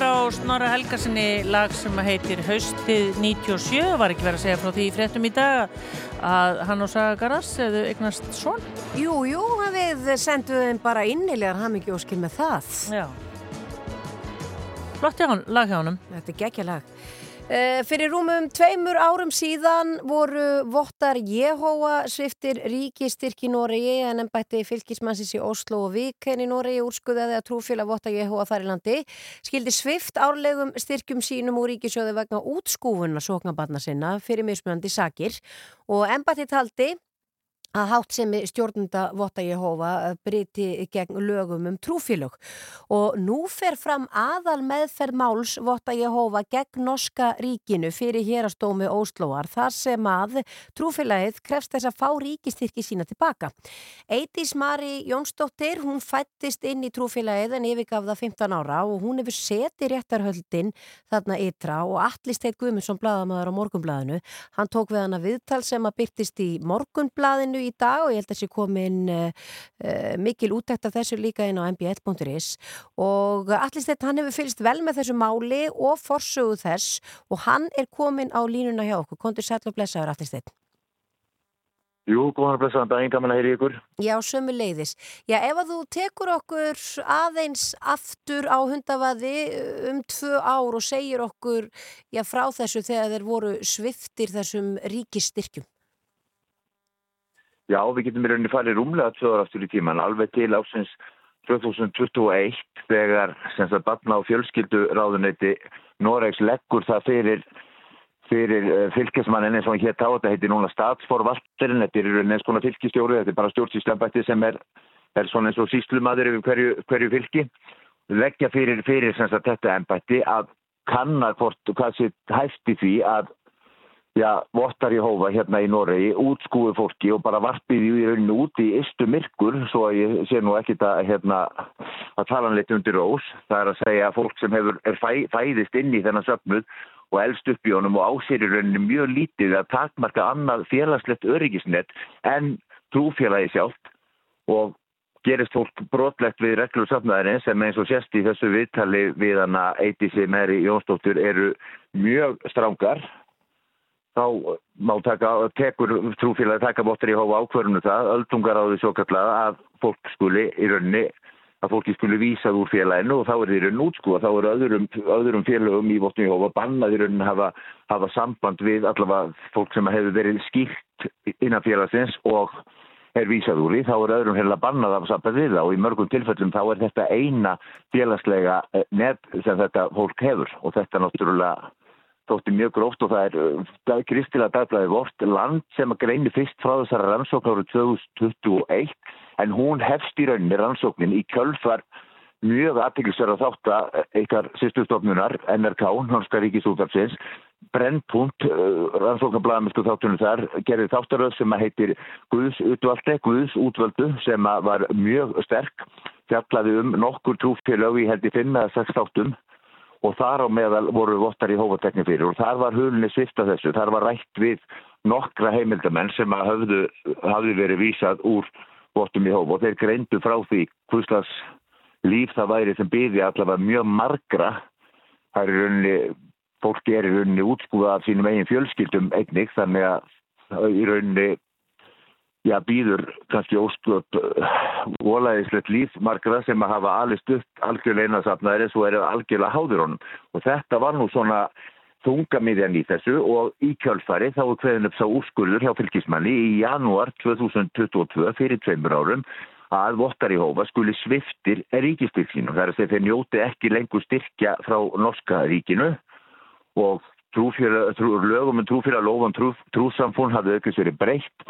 Speaker 2: frá Snorra Helgarsinni, lag sem heitir Haustið 97, var ekki verið að segja frá því fréttum í dag að hann og Saga Garas hefðu eignast svon.
Speaker 3: Jú, jú, við sendum þeim bara innilegar hamingjóskir með það.
Speaker 2: Já. Flott hjá hann, lag hjá honum.
Speaker 3: Þetta er geggja lag. Uh, fyrir rúmum tveimur árum síðan voru vottar Jehova sviftir ríkistyrki Noregi en ennbætti fylgismannsins í Oslo og Viken í Noregi úrskuðaði að trúfélag votta Jehova þar í landi skildi svift árlegum styrkjum sínum úr ríkisjóði vegna útskúfunna sóknabarna sinna fyrir mismunandi sakir. Og ennbætti taldi að hátt sem stjórnunda Votta Jehova briti gegn lögum um trúfélög og nú fer fram aðal meðferð máls Votta Jehova gegn norska ríkinu fyrir hérastómi Óslóar þar sem að trúfélagið krefst þess að fá ríkistyrki sína tilbaka. Eidís Mari Jónsdóttir, hún fættist inn í trúfélagið en yfirgaf það 15 ára og hún hefur setið réttarhöldin þarna ytra og Atli Steit Guðmundsson bladamöður á morgunbladinu. Hann tók við hana viðtal sem að byrtist í morgunbladinu í dag og ég held að þessi komin uh, mikil útækt af þessu líka inn á mbl.is og allir stett hann hefur fylgst vel með þessu máli og forsögu þess og hann er komin á línuna hjá okkur. Kondur sæl og blessaður allir stett.
Speaker 17: Jú, góðan að blessaðan daginn, gaman að heyri ykkur.
Speaker 3: Já, sömu leiðis. Já, ef að þú tekur okkur aðeins aftur á hundavaði um tvö ár og segir okkur já, frá þessu þegar þeir voru sviftir þessum ríkistyrkjum.
Speaker 17: Já, við getum í rauninni farið rúmlega tvöður aftur í tíman, alveg til ásins 2021 þegar sem sagt batna á fjölskyldu ráðuneyti Noregs leggur það fyrir fyrir uh, fylgismannin eins og hann hétt á þetta heitir núna statsforvalterinn þetta er í rauninni eins konar fylgistjóri þetta er bara stjórnsýslambætti sem er, er svona eins og síslumadur yfir hverju, hverju fylgi. Leggja fyrir, fyrir sem sagt þetta embætti að kanna hvort hvað sé hægt í því að já, vottar í hófa hérna í Noregi, útskúi fólki og bara varpið í rauninu út í istu myrkur, svo að ég sé nú ekkit að, hérna, að tala hann litið undir rós. Það er að segja að fólk sem hefur, er fæ, fæðist inn í þennan söfnuð og elst upp í honum og ásér í rauninu mjög lítið að takmarka annað félagslegt öryggisnett en trúfélagi sjálft og gerist fólk brotlegt við reglur söfnaðarinn sem eins og sérst í þessu viðtali við hana Eitisi Meri Jónsdóttur eru mjög strángar þá má taka, tekur trúfélagi taka bóttir í hófa ákvörðinu það, öldungar á því svo kallað að fólk skuli í rauninni, að fólki skuli vísað úr félaginu og þá er því rauninni útskúa, þá er öðrum, öðrum félagum í bóttinu í hófa bannað í rauninni hafa, hafa samband við allavega fólk sem hefur verið skýrt innan félagsins og er vísað úr því, þá er öðrum heila bannað af samband við það og í mörgum tilfellum þá er þetta eina félagslega net sem þetta fólk hefur. Og þetta náttúrulega þótti mjög gróft og það er uh, kristilega dagblæði vort land sem að greini fyrst frá þessara rannsókn árið 2021 en hún hefst í rauninni rannsóknin í kjölfar mjög aðtiklisverða þátt að eitthvað sýstustofnunar NRK, Norska Ríkisútafsins Brennpunkt, uh, rannsóknarblæðamistu þáttunum þar, gerði þáttaröð sem að heitir Guðs útvaldi, Guðs útvöldu sem að var mjög sterk fjallaði um nokkur trúfélög í held í 5 eða 6 þáttum og þar á meðal voru vottar í hófatekni fyrir. Og þar var hulunni svifta þessu, þar var rætt við nokkra heimildamenn sem að höfðu, hafði verið vísað úr vottum í hóf. Og þeir greindu frá því hvuslas líf það væri sem byði allavega mjög margra. Það er rauninni, fólki er í rauninni útskúða af sínum eigin fjölskyldum einnig. Þannig að í rauninni já, býður kannski óstöp volaðislegt líf margra sem að hafa alist upp algjörlega einasafnaðir eins og eru algjörlega háður honum og þetta var nú svona þungamiðjan í þessu og í kjölfari þá er hverjum upp sá úrskurður hjá fylgismanni í janúar 2022 fyrir tveimur árum að vottar í hófa skuli sviftir ríkistyrkinu. Það er að þeir njóti ekki lengur styrkja frá norska ríkinu og trúfélag, trú, lögum en trúfélag lofum trú, trúsamfún hafði aukast verið breytt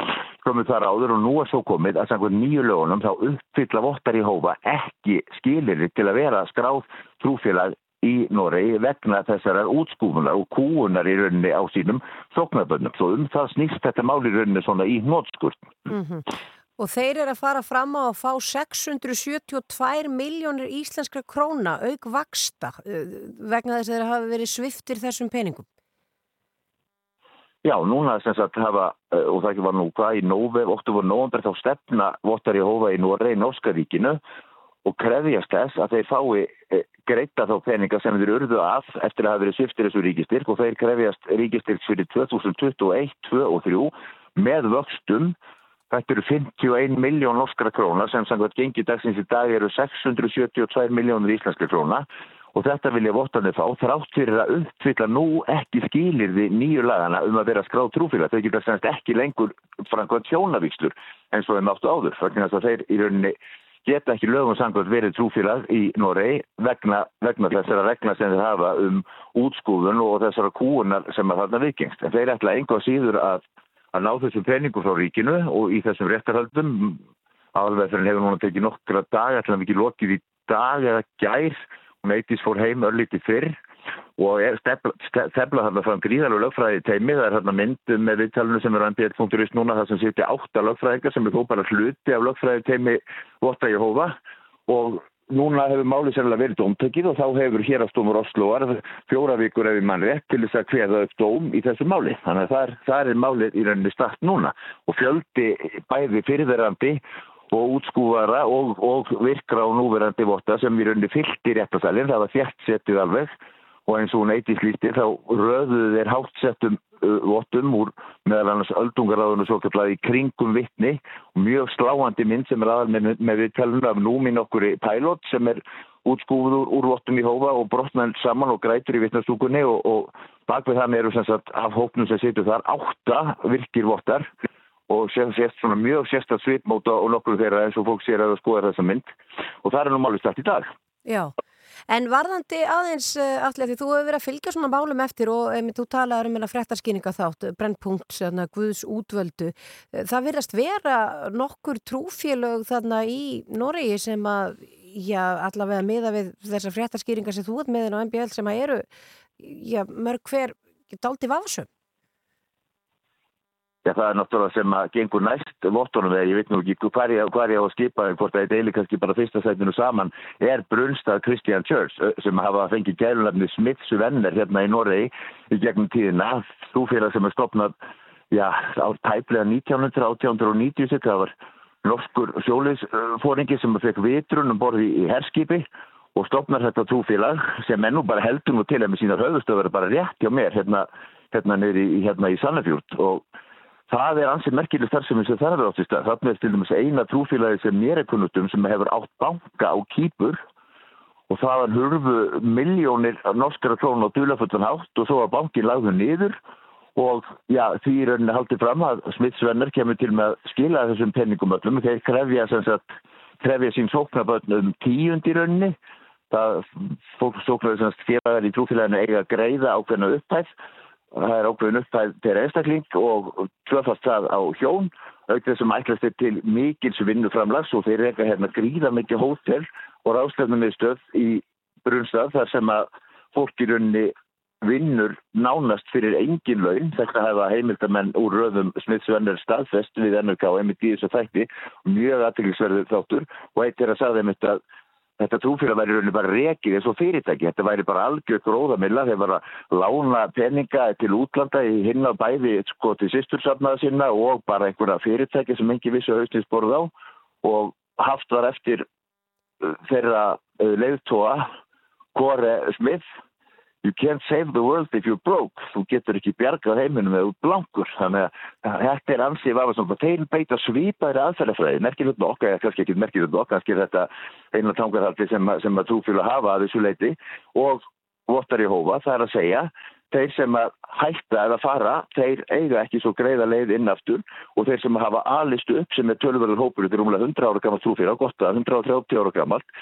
Speaker 17: komið þar áður og nú er svo komið að samkvæmt nýju lögunum þá uppfylla vottar í hófa ekki skilir til að vera skráð trúfélag í Noregi vegna þessarar útskúfunar og kúunar í rauninni á sínum þoknabönnum. Svo um það snýst þetta máli í rauninni svona í nótskurt.
Speaker 3: Mm -hmm. Og þeir eru að fara fram á að fá 672 miljónir íslenskra króna auk vaksta vegna þess að þeir hafa verið sviftir þessum peningum.
Speaker 17: Já, núna sem sagt hafa, og það ekki var nú hvað í nóvef, oktober, november, þá stefna vottar í hófa í Noregi, Norskaríkinu og krefjast þess að þeir fái e, greita þá peninga sem þeir urðu af eftir að hafa verið sviftir þessu ríkistyrk og þeir krefjast ríkistyrk fyrir 2021, 2 og 3 með vöxtum. Þetta eru 51 miljón norskra króna sem samkvæmt gengi dagsins í dag eru 672 miljónur íslenskra króna og þetta vilja vottanir fá þrátt fyrir að uppfylla nú ekki skilirði nýju lagana um að vera skráð trúfélag. Þau geta semst ekki lengur framkvæmt sjónavíkslur eins og þeim áttu áður. Þannig að þeir í rauninni geta ekki lögum samkvæmt verið trúfélag í Noregi vegna, vegna þessara regna sem þeir hafa um útskúðun og þessara kúunar sem að þarna vikingst. En þeir ætla enga síður að að ná þessum peningum frá ríkinu og í þessum réttarhaldum aðalveðferðin hefur núna tekið nokkra dag ætla við ekki lokið í dag eða gær eittis fór heim örlítið fyrr og stefla þarna fram gríðalegu lögfræði teimi það er þarna myndum með viðtalinu sem er á mbl.is núna það sem sitja átta lögfræðingar sem er þó bara hluti af lögfræði teimi Votta Jehova og Núna hefur málið sérlega verið dómtökið og þá hefur hérastómur Osloar fjóra vikur ef við mann rétt til þess að hveða upp dóm í þessu máli. Þannig að það er, það er málið í rauninni start núna. Og fjöldi bæði fyrirverandi og útskúvara og, og virkra og núverandi votta sem í rauninni fylgti réttasælinn. Það var þjætt setið alveg og eins og hún eittis líti þá röðuðu þeir hátsettum uh, vottum úr meðal annars öldungaráðinu svo kallaði í kringum vittni og mjög sláandi mynd sem er aðal með, með við telunum af númin okkur í pilot sem er útskúfuð úr, úr vottum í hófa og brotnað saman og grætur í vittnastúkunni og, og bakvið þannig eru sem sagt af hópnum sem situr þar átta virkir vottar og sést svona mjög sérstætt svipmóta og nokkur þeirra eins og fólk sér að skoða þessa mynd og það er nú málið stætt í dag.
Speaker 3: Já, en varðandi aðeins uh, allir því þú hefur verið að fylgja svona málum eftir og um, þú talaður um frektarskýninga þátt, brennpunkt, svona, Guðs útvöldu. Það virðast vera nokkur trúfélög þarna í Noregi sem að, já, allavega miða við þessar frektarskýringa sem þú ert meðin á MBL sem að eru, já, mörg hver daldi vafsum.
Speaker 17: Já, það er náttúrulega sem að gengur næst vottunum þegar ég veit nú ekki hvað ég, ég á að skipa hvort það er deili kannski bara fyrsta sætinu saman er Brunstad Christian Church sem hafa fengið gælunafni Smiths venner hérna í Noregi í gegnum tíðina. Þúfélag sem er stopnað já, á tæplega 1990 það var norskur sjóleisfóringi sem fekk vitrun um borði í herskipi og stopnar þetta trúfélag sem ennú bara heldur nú til að með sína höfustöður bara rétt hjá mér hérna, hérna, í, hérna í Sannafjord og Það er ansið merkileg starfsemi sem það er áttist að þarna er til dæmis eina trúfélagi sem mér er kunnutum sem hefur átt banka á kýpur og það var hurfu miljónir norskara krónu á dulaföldun hátt og svo var bankin lagður niður og já, því er henni haldið fram að smittsvenner kemur til með að skila þessum penningum öllum. Þeir krefja, sagt, krefja sín sóknaböldn um tíund í rauninni. Það fólk sóknaði félagar í trúfélaginu eiga að greiða ákveðna upphæð það er ákveðin uppæð til einstakling og tvöfast það á hjón auðvitað sem ætlast er til mikils vinnuframlags og þeir reyka hérna gríða mikið hótel og ráðstefnum með stöð í brunstað þar sem að fólk í rauninni vinnur nánast fyrir engin laun. Þetta hefa heimildamenn úr röðum smiðsvenner staðfest við NRK emitt í þessu þætti. Mjög aðtrygglisverður þáttur. Og eitt er að sagða þeim þetta Þetta trúfélag væri rauninni bara rekið eins og fyrirtæki. Þetta væri bara algjör gróðamilla. Þeir var að lána peninga til útlanda í hinna bæði sko til sýstursafnaða sinna og bara einhverja fyrirtæki sem engi vissu hausninsborð á og haft var eftir uh, þeirra uh, leiðtóa Kåre Smith You can't save the world if you're broke. Þú getur ekki bjargað heiminum eða út blankur. Þannig að þetta er ansið af að þeir beita svipaðri aðferðafræði. Merkilegt nokk, eða kannski ekki merkilegt nokk, kannski þetta einu tangarhaldi sem, sem að trúfíla hafa að þessu leiti og votar í hófa, það er að segja þeir sem að hætta eða fara þeir eiga ekki svo greiða leið innaftur og þeir sem hafa alistu upp sem er tölverður hópur, þetta er umlega 100 ára gammalt trúfíla, gott að 130 ára gammalt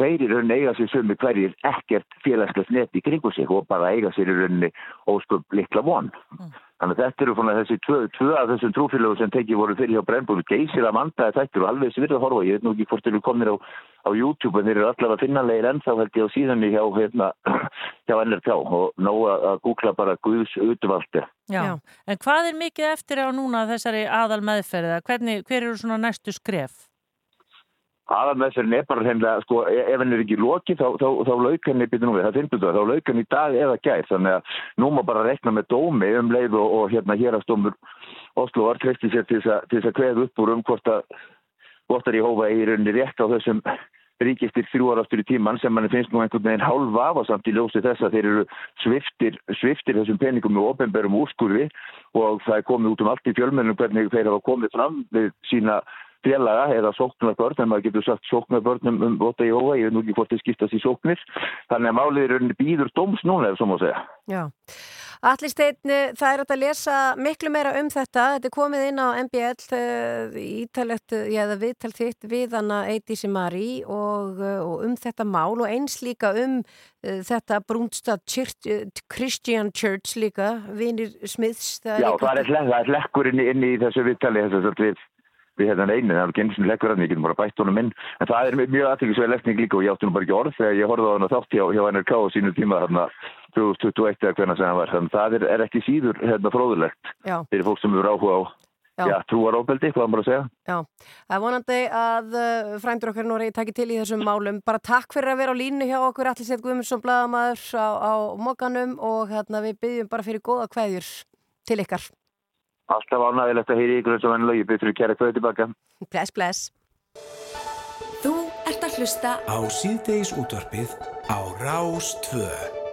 Speaker 17: þeir í rauninni eiga sér sömu hverjir ekkert félagslegt nett í kringu sig og bara eiga sér í rauninni ósköp litla von. Mm. Þannig að þetta eru svona þessi tvö, tvö af þessum trúfélögum sem tekið voru fyrir hjá Brennbúl geysir að mandaði þetta og alveg sem við erum að horfa. Ég veit nú ekki hvort þeir eru komin á, á YouTube en þeir eru allavega finnanlegir ennþá held ég á síðanni hjá, hérna, *clears throat* hjá NRK og ná að googla bara Guðs utvaldi.
Speaker 2: Já. Já, en hvað er mikið eftir á núna þessari aðal meðferða? Hvernig, hver eru svona næstu skref?
Speaker 17: Aðalmeðferðin er bara hennilega, sko, ef henni er ekki loki þá, þá, þá lauk henni, býtum við, það finnst það, þá lauk henni í dag eða gæð, þannig að nú má bara rekna með dómi um leið og, og hérna hérastómur Oslo var treysti sér til þess að, að kveða upp úr um hvort að Votar í hófa er í rauninni rétt á þessum ríkistir þrjú ára aftur í tíman sem mann finnst nú einhvern veginn hálf afa samt í ljósi þess að þeir eru sviftir, sviftir þessum peningum með ofenberum úrskurfi og það er komið út um allt í fjölmennum hvernig þeir hafa komið fram við sína félaga eða sóknarbörn, en maður getur sagt sóknarbörn um, Vota Jóa, ég veit nú ekki hvort þið skiptast í sóknir, þannig að málið er rauninni býður dóms núna, ef svo má segja.
Speaker 3: Já. Allir steinn, það er að lesa miklu meira um þetta. Þetta er komið inn á MBL uh, ítalegt, já það viðtal þitt við hana Eidísi Marí og, og um þetta mál og eins líka um uh, þetta uh, Christian Church líka, vinir Smiths.
Speaker 17: Já, það er, það er lekkur inn, í- inn í þessu viðtali þess að við við hérna einu, það er ekki eins og lekkur hann, ég getum bara bætt honum inn, en það er mjög aðtækisveið lesning líka og ég átti nú bara ekki orð þegar ég horfði á hann þátt hjá, hjá NRK á sínu tíma þarna 2021 eða hvernig sem hann var, þannig að það er, er ekki síður hérna fróðulegt fyrir fólk sem eru áhuga á
Speaker 3: Já.
Speaker 17: já, trúaróbeldi, hvað maður að segja.
Speaker 3: Já, það er vonandi að uh, frændur okkar Nóri takki til í þessum málum. Bara takk fyrir að vera á línu hjá okkur, Allir Sett Guðmundsson, bladamæður á, á Mokanum og hérna, við byggjum bara fyrir góða kveðjur til ykkar.
Speaker 17: Alltaf ánægilegt að heyri ykkur eins og enn lögi, betur við kæra kveðu tilbaka.
Speaker 3: Bless, bless.
Speaker 7: Þú ert að hlusta
Speaker 1: Á síðdeis útvarpið á Rás 2.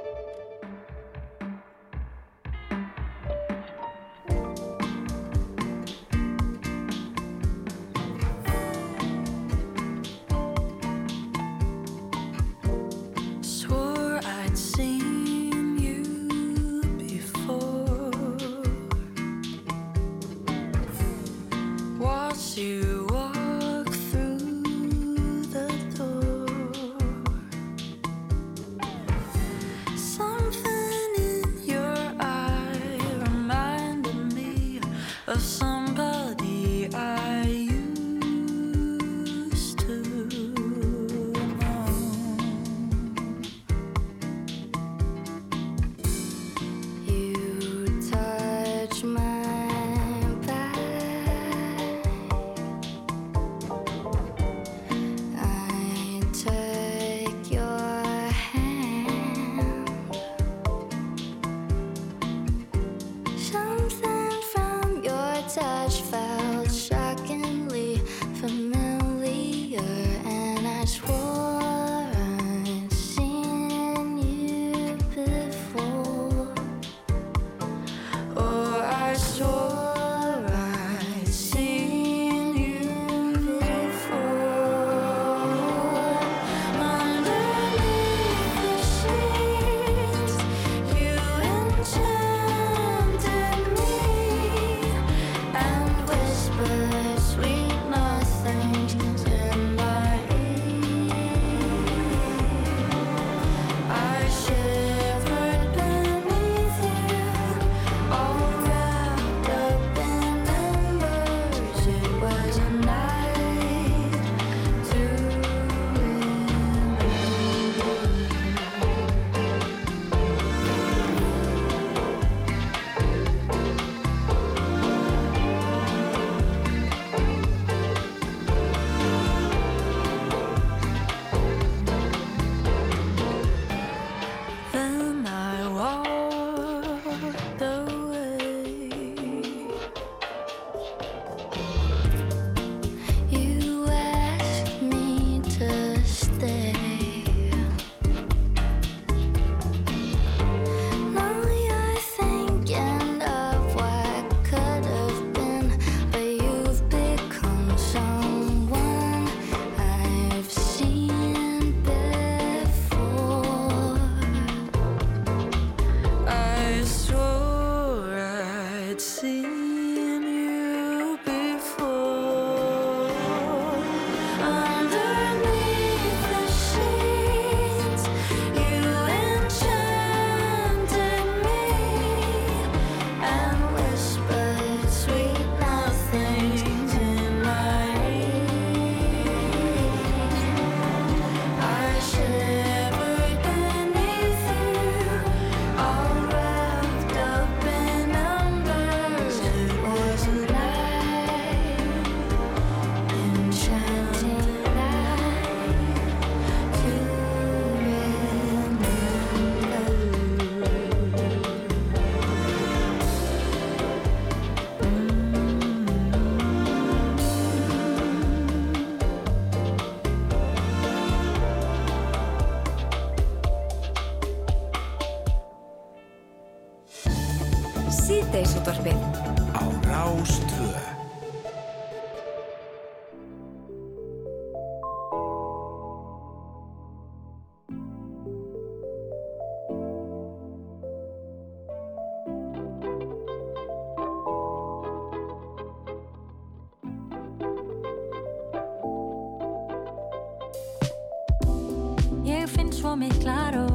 Speaker 14: Ég finn svo mikla ró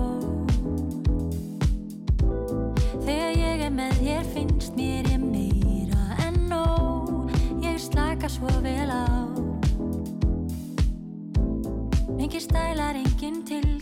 Speaker 14: Þegar ég er með þér finnst mér ég meira en nóg. Ég slaka svo vel á. Engin stælar, engin tilgerð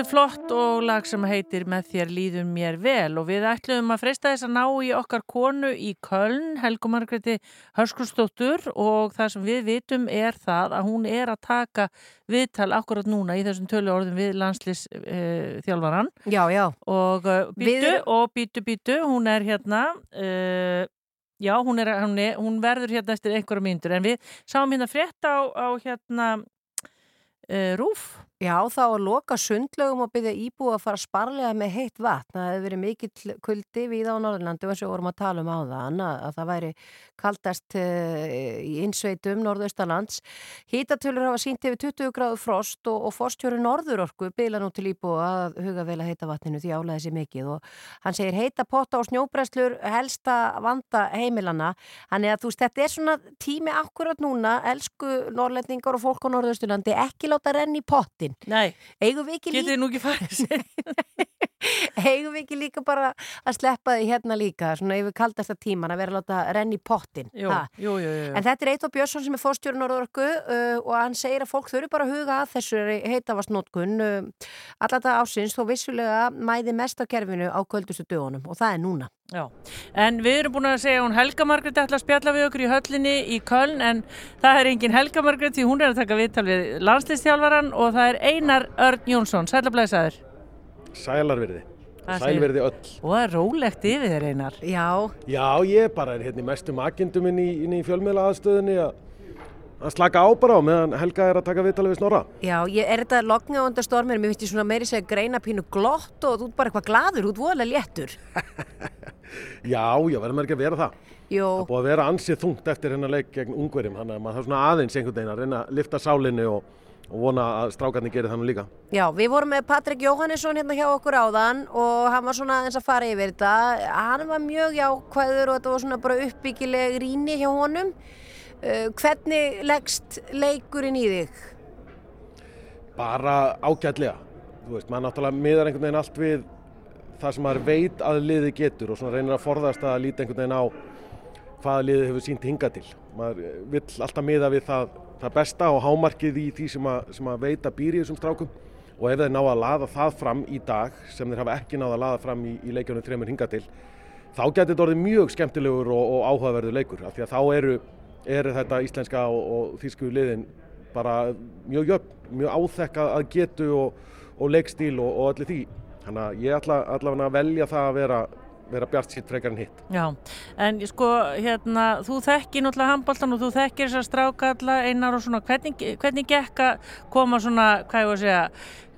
Speaker 2: Hljóðstu flott og lag sem heitir Með þér líður mér vel og við ætlum að freysta þess að ná í okkar konu í Köln, Helgu Margreti Hörskursdóttur og það sem við vitum er það að hún er að taka viðtal akkurat núna í þessum tölu orðum við landslýs uh, þjálfaran.
Speaker 3: Já, já.
Speaker 2: Og uh, býtu
Speaker 3: Við-
Speaker 2: og býtu býtu, hún er hérna... Uh, Já, hún, er, hún, er, hún verður hérna eftir einhverja mínútur en við sáum hérna frétt á, á hérna uh, rúf
Speaker 3: Já, þá að loka sundlögum og byrja íbúið að fara sparlega með heitt vatn. Það hefur verið mikill kuldi við á Norðurlandi og við vorum að tala um á það, að það væri kaldast uh, í innsveitum Norðaustalands. Hítatölur hafa sínt yfir 20 gráður frost og, og fórstjóri Norðurorku bila nú til íbúið að huga vel að heita vatninu því álæði sér mikið og hann segir heita potta og snjóbreslur helsta vanda heimilana. Þannig að þú veist, þetta er svona tími akkurat núna, elsku norrlendingar og fólk á Norðausturlandi, ekki láta renni í pottin.
Speaker 2: Nei,
Speaker 3: ekki
Speaker 2: getið nú ekki farið *laughs*
Speaker 3: eigum við ekki líka bara að sleppa því hérna líka, svona yfir kaldasta tíman að vera að láta renni í pottin
Speaker 2: Jú, jú, jú, jú.
Speaker 3: en þetta er Eitó Björnsson sem er fórstjórn Norðorku uh, og hann segir að fólk þurfi bara að huga að þessu heitavastnótkun uh, alltaf ásins þó vissulega mæði mest á kerfinu á kvöldustu dögunum og það er núna
Speaker 2: Já, en við erum búin að segja að hún Helga Margrét ætla að spjalla við okkur í höllinni í Köln en það er engin Helga Margrét því hún er að taka viðtal við landslýstjálfaran og það er Einar Örn Jónsson, sælablaðisaður.
Speaker 18: Sælarverði. Sælverði öll.
Speaker 2: Og það er rólegt yfir þér Einar.
Speaker 3: Já.
Speaker 18: Já, ég bara er hérna í mestum agendum inn í, í fjölmiðla aðstöðunni að að slaka á bara á meðan Helga er að taka viðtalið við Snorra.
Speaker 3: Já, ég, er þetta lognavanda stormir? Mér finnst ég svona meiri segja greina pínu glott og þú ert bara eitthvað gladur, þú ert voðalega léttur. *laughs*
Speaker 18: Já, já, verður maður ekki að vera það.
Speaker 3: Jó.
Speaker 18: Það er búið að vera ansið þungt eftir hennar leik gegn ungverjum, þannig að maður þarf svona aðeins einhvern veginn að reyna að lifta sálinni og, og vona að strákarnir gerir þannig líka.
Speaker 3: Já, við vorum með Patrik Jóhannesson hérna hjá okkur áðan og hann var svona eins að fara yfir þetta. Hann var mjög jákvæður og þetta var svona bara uppbyggileg rýni hjá honum. Uh, hvernig leggst leikurinn í þig?
Speaker 18: Bara ágætlega. Þú veist, maður náttúrulega miðar einhvern veginn allt við það sem maður veit að liði getur og svona reynir að forðast að líta einhvern veginn á hvaða liði hefur sínt hinga til. Maður vill alltaf miða við það, það besta og hámarkið í því sem að, sem að veita býri þessum strákum og ef þeir ná að laða það fram í dag sem þeir hafa ekki náða að laða fram í, í leikjónum þreymur hinga til þá getur þetta orðið mjög skemmtilegur og, og áhugaverður leikur af því að þá eru, eru þetta íslenska og, og þýsku liðin bara mjög jöfn, mjög áþekka að getu og, og leikstíl og, og allir því. Þannig að ég ætla allavega að velja það að vera, vera bjart sitt frekar en hitt.
Speaker 2: Já, en sko, hérna, þú þekkir náttúrulega handbóltan og þú þekkir þessar strákalla einar og svona, hvernig, hvernig gekk að koma svona, hvað ég var að segja,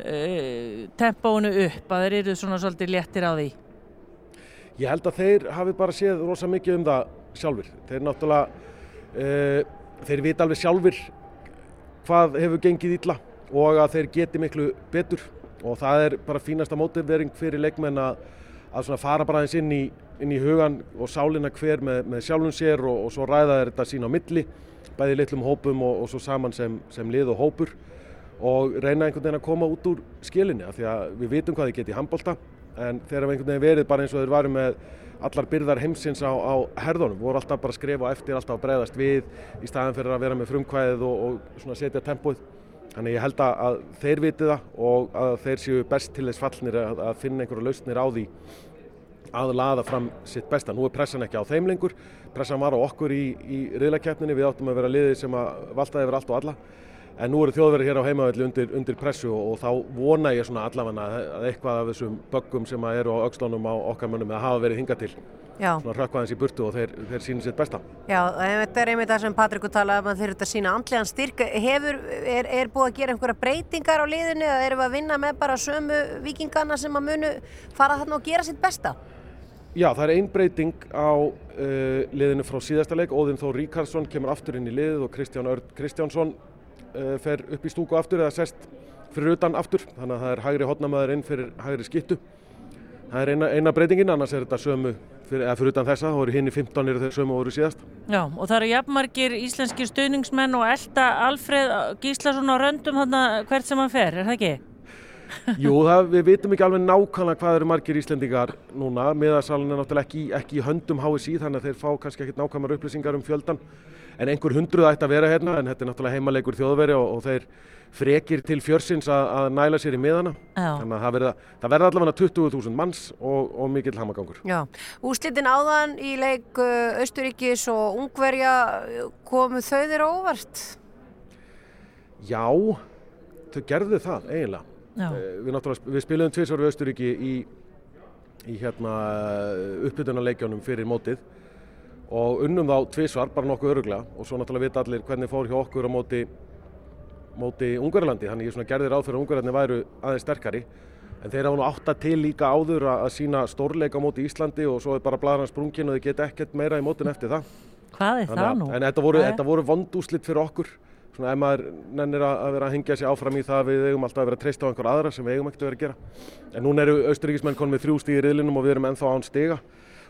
Speaker 2: uh, tempónu upp, að þeir eru svona svolítið léttir á því?
Speaker 18: Ég held að þeir hafi bara séð rosa mikið um það sjálfur. Þeir náttúrulega, þeir vita alveg sjálfur hvað hefur gengið illa og að þeir geti miklu betur. Og það er bara fínasta mótivering fyrir leikmenn að, að fara bara aðeins inn í, inn í hugan og sálina hver með, með sjálfum sér og, og svo ræða þeir þetta sín á milli, bæði litlum hópum og, og svo saman sem, sem lið og hópur. Og reyna einhvern veginn að koma út úr skilinni af því að við vitum hvað þið geti handbólta en þeir hafa einhvern veginn verið bara eins og þeir varu með allar byrðar heimsins á, á herðunum, voru alltaf bara að skrifa eftir, alltaf að bregðast við í staðan fyrir að vera með frumkvæðið og, og setja tempóið. Þannig ég held að þeir viti það og að þeir séu best til þess fallnir að, að finna einhverju lausnir á því að laða fram sitt besta. Nú er pressan ekki á þeim lengur, pressan var á okkur í, í riðlakeppninni, við áttum að vera liðið sem að valtaði yfir allt og alla. En nú eru þjóðverið hér á heimavelli undir, undir pressu og, og þá vona ég svona allavega að eitthvað af þessum böggum sem eru á aukslánum á okkar mönnum að hafa verið hingað til.
Speaker 3: Já.
Speaker 18: Svona hrökkvaðins í burtu og þeir, þeir sýnir sitt besta.
Speaker 3: Já, þetta er einmitt það sem Patrikur talaði um að þeir eru þetta sína andlegan styrk. Hefur, er, er búið að gera einhverja breytingar á liðinu eða erum við að vinna með bara sömu vikingana sem að munu fara þarna og gera sitt besta?
Speaker 18: Já, það er ein breyting á uh, liðinu frá síðasta leik. Óðinn Þór Ríkarsson kemur aftur inn í liðið og Kristján Örd Kristjánsson fer upp í stúku aftur eða sest fyrir utan aftur. Þannig að það er hægri hotnamaður inn fyrir hægri skittu. Það er eina, eina breytingin, annars er þetta sömu, fyrir, eða fyrir utan þessa, þá eru hinn í 15 eru þeir sömu og voru síðast.
Speaker 2: Já, og það eru jafnmargir íslenski stuðningsmenn og elda Alfreð Gíslason á röndum þarna hvert sem hann fer, er það ekki? *laughs*
Speaker 18: Jú, það, við vitum ekki alveg nákvæmlega hvað eru margir Íslendingar núna. Miðarsalinn er náttúrulega ekki, ekki í höndum HSI þannig að þeir fá kannski ekkert nákvæmar upplýsingar um fjöldan. En einhver hundruð ætti að vera hérna en þetta er náttúrulega heimalegur þjóðveri og, og þeir frekir til fjörsins að, að næla sér í miðana.
Speaker 3: Já.
Speaker 18: Þannig að það verða, það verða allavega 20.000 manns og, og mikill hamagangur.
Speaker 3: Já, úslitin áðan í leik uh, Östuríkis og Ungverja komu þau þeirra óvart?
Speaker 18: Já, þau gerðu það eiginlega. Eh, Við, við spilum tvisvar við Östuríki í, í hérna, uppbytunarleikjónum fyrir mótið og unnum þá tvisvar, bara nokkuð öruglega og svo náttúrulega vita allir hvernig fór hjá okkur á móti, móti Ungarlandi þannig ég gerði ráð fyrir að Ungarlandi væru aðeins sterkari. En þeir hafa nú átta til líka áður að, sína stórleika móti Íslandi og svo er bara blaðran sprungin og þeir geta ekkert meira í mótin eftir það.
Speaker 2: Hvað er
Speaker 18: Þannig
Speaker 2: það
Speaker 18: að-
Speaker 2: nú?
Speaker 18: En þetta voru, þetta voru vondúslit fyrir okkur. Svona ef maður nennir að, vera að hengja sig áfram í það að við eigum alltaf að vera að treysta á einhver aðra sem við eigum ekkert að vera að gera. En núna eru austuríkismenn konum með þrjú stíð í riðlinum og við erum ennþá án stiga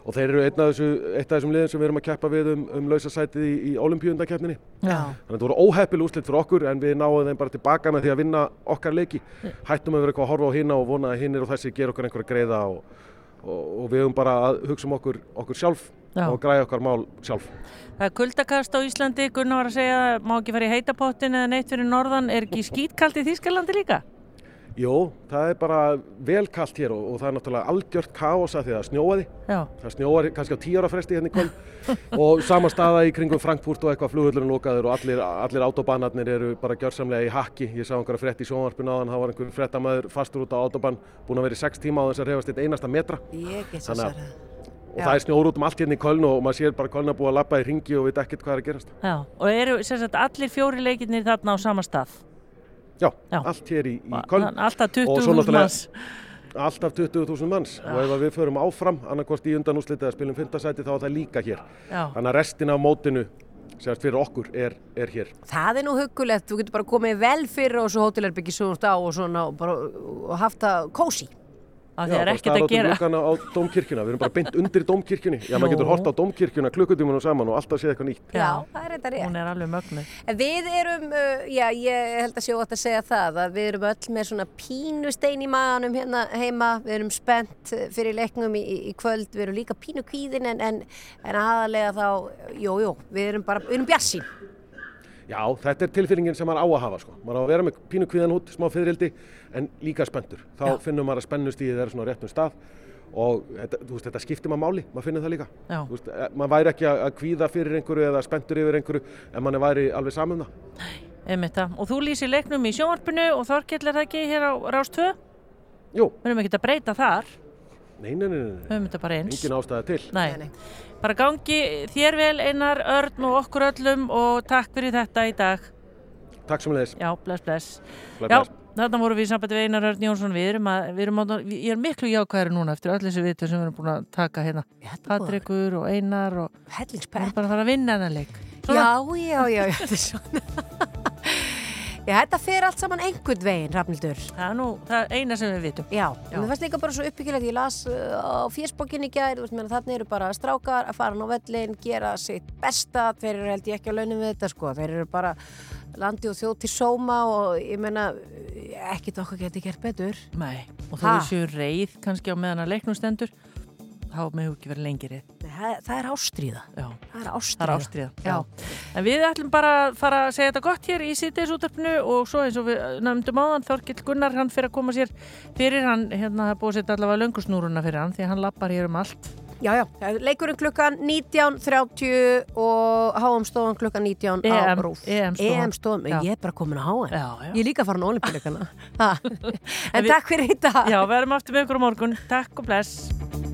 Speaker 18: og þeir eru einn af þessu, eitt af þessum liðin sem við erum að keppa við um, um lausa sætið í, í olimpíundakeppninni
Speaker 2: Já.
Speaker 18: þannig að þetta voru óheppil úslit fyrir okkur en við náum þeim bara tilbaka með því að vinna okkar leiki hættum að vera eitthvað að horfa á hina og vona að hinnir og þessi gera okkur einhverja greiða og, og, og við höfum bara að hugsa um okkur, okkur sjálf
Speaker 2: Já.
Speaker 18: og græja okkar mál sjálf
Speaker 2: Það er kuldakast á Íslandi, Gunnar var að segja má ekki fara í heitapottin eða neitt fyrir norðan, er ekki skítkalt í Þýskalandi líka?
Speaker 18: Jú, það er bara vel kallt hér og, og það er náttúrulega algjört kaos að því að það snjóaði.
Speaker 2: Já.
Speaker 18: Það snjóaði kannski á tíu ára fresti hérna í kvöld *laughs* og sama staða í kringum Frankfurt og eitthvað flugullurinn lokaður og allir, allir autobanarnir eru bara gjörsamlega í hakki. Ég sá einhverja frett í sjónvarpinu áðan, það var einhver frettamæður fastur út á autoban, búin að vera í sex tíma á þess að reyfast eitt einasta metra.
Speaker 3: Ég get sér
Speaker 18: að- og
Speaker 2: Já.
Speaker 18: það er snjór út um allt hérna í Köln og maður sér bara Köln að búa að labba í ringi og veit ekkert hvað er að gerast.
Speaker 2: Já, og eru sagt allir fjóri leikirnir þarna á sama stað?
Speaker 18: Já, allt hér í, í Köln.
Speaker 2: Alltaf
Speaker 18: Og svo
Speaker 2: 20.000
Speaker 18: náttúrulega-
Speaker 2: manns.
Speaker 18: Alltaf 20.000 manns og ef að við förum áfram annarkvort í undanúslitið að spilum fymtasæti þá er það líka hér.
Speaker 2: Já.
Speaker 18: Þannig að restin af mótinu sérst fyrir okkur er, er hér.
Speaker 3: Það er nú huggulegt, þú getur bara komið vel fyrir og svo hótelherbyggi svo út á og svona og, bara, og haft það kósi.
Speaker 2: Af
Speaker 18: Já, bara stara út um gluggana á dómkirkjuna, við erum bara beint undir dómkirkjunni. Já, maður getur hort á dómkirkjuna klukkutímunum saman og alltaf séð eitthvað nýtt.
Speaker 3: Já, það er þetta rétt.
Speaker 2: Hún er alveg mögnuð.
Speaker 3: En Við erum, uh, já, ég held að sé ótt að segja það, að við erum öll með svona pínustein í maganum hérna heima, við erum spennt fyrir leiknum í, í- í kvöld, við erum líka pínu kvíðin en, en, en aðalega þá, jú, jú, við erum bara, við erum bjarsín.
Speaker 18: Já, þetta er tilfinningin sem maður á að hafa sko. Maður á að vera með pínu kvíðan út, smá fyririldi en líka spenntur. Þá
Speaker 2: Já.
Speaker 18: finnum maður að spennustíðið er svona réttum stað og þetta, þú veist, þetta skiptir maður máli, maður finnur það líka. Veist, eh, maður væri ekki að kvíða fyrir einhverju eða spenntur yfir einhverju en mann væri alveg saman um það.
Speaker 2: Einmitt það. Og þú lýsir leiknum í sjónvarpinu og Þorkell er það ekki hér á Rás 2?
Speaker 18: Jú.
Speaker 2: Við erum ekki að breyta þar.
Speaker 18: Nei, nei, nei, nei.
Speaker 2: Við höfum þetta bara eins.
Speaker 18: Engin ástæða til.
Speaker 2: Nei. Bara gangi þér vel Einar Örn og okkur öllum og takk fyrir þetta í dag.
Speaker 18: Takk sem leiðis.
Speaker 2: Já, bless, bless.
Speaker 18: Bless,
Speaker 2: Já,
Speaker 18: bless.
Speaker 2: þarna vorum við í sambandi við Einar Örn Jónsson. Við erum að, við erum að, ég er miklu jákvæðari núna eftir öll þessi vitur sem við erum búin að taka hérna. Patrikur og Einar og
Speaker 3: Hellingspepp.
Speaker 2: við erum bara að fara að vinna hennar leik.
Speaker 3: Já, já, já, já, þetta er svona. Já, þetta fer allt saman einhvern veginn, Rafnildur.
Speaker 2: Það er nú það eina sem við vitum.
Speaker 3: Já, já. mér fannst líka bara svo uppbyggilegt, ég las uh, á fésbókinni í gær, þú veist, menn þannig eru bara strákar að fara á völlin, gera sitt besta, þeir eru held ég ekki á launum við þetta, sko, þeir eru bara landi og þjóð til sóma og ég menna, ekkert okkar geti gert betur.
Speaker 2: Nei, og þó
Speaker 3: Ha?
Speaker 2: við séu reið kannski á meðan að leiknum stendur, þá meðu ekki verið lengir
Speaker 3: það, það er ástríða.
Speaker 2: Já.
Speaker 3: Það er ástríða.
Speaker 2: Það er ástríða.
Speaker 3: Já.
Speaker 2: En við ætlum bara að fara að segja þetta gott hér í síðdeisútarpinu og svo eins og við nefndum áðan, Þorkill Gunnar, hann fyrir að koma sér fyrir hann, hérna það búið að setja allavega löngusnúruna fyrir hann því að hann lappar hér um allt.
Speaker 3: Já, já, leikurinn klukkan 19.30 og HM stofan klukkan 19 á
Speaker 2: EM,
Speaker 3: Rúf.
Speaker 2: EM stofan.
Speaker 3: EM stofan,
Speaker 2: Já.
Speaker 3: ég er bara komin á HM.
Speaker 2: Já, já.
Speaker 3: Ég er líka farin á olimpíuleikana. *laughs* en
Speaker 2: við-
Speaker 3: takk fyrir þetta.
Speaker 2: Já, við erum aftur með ykkur á morgun. Takk og bless.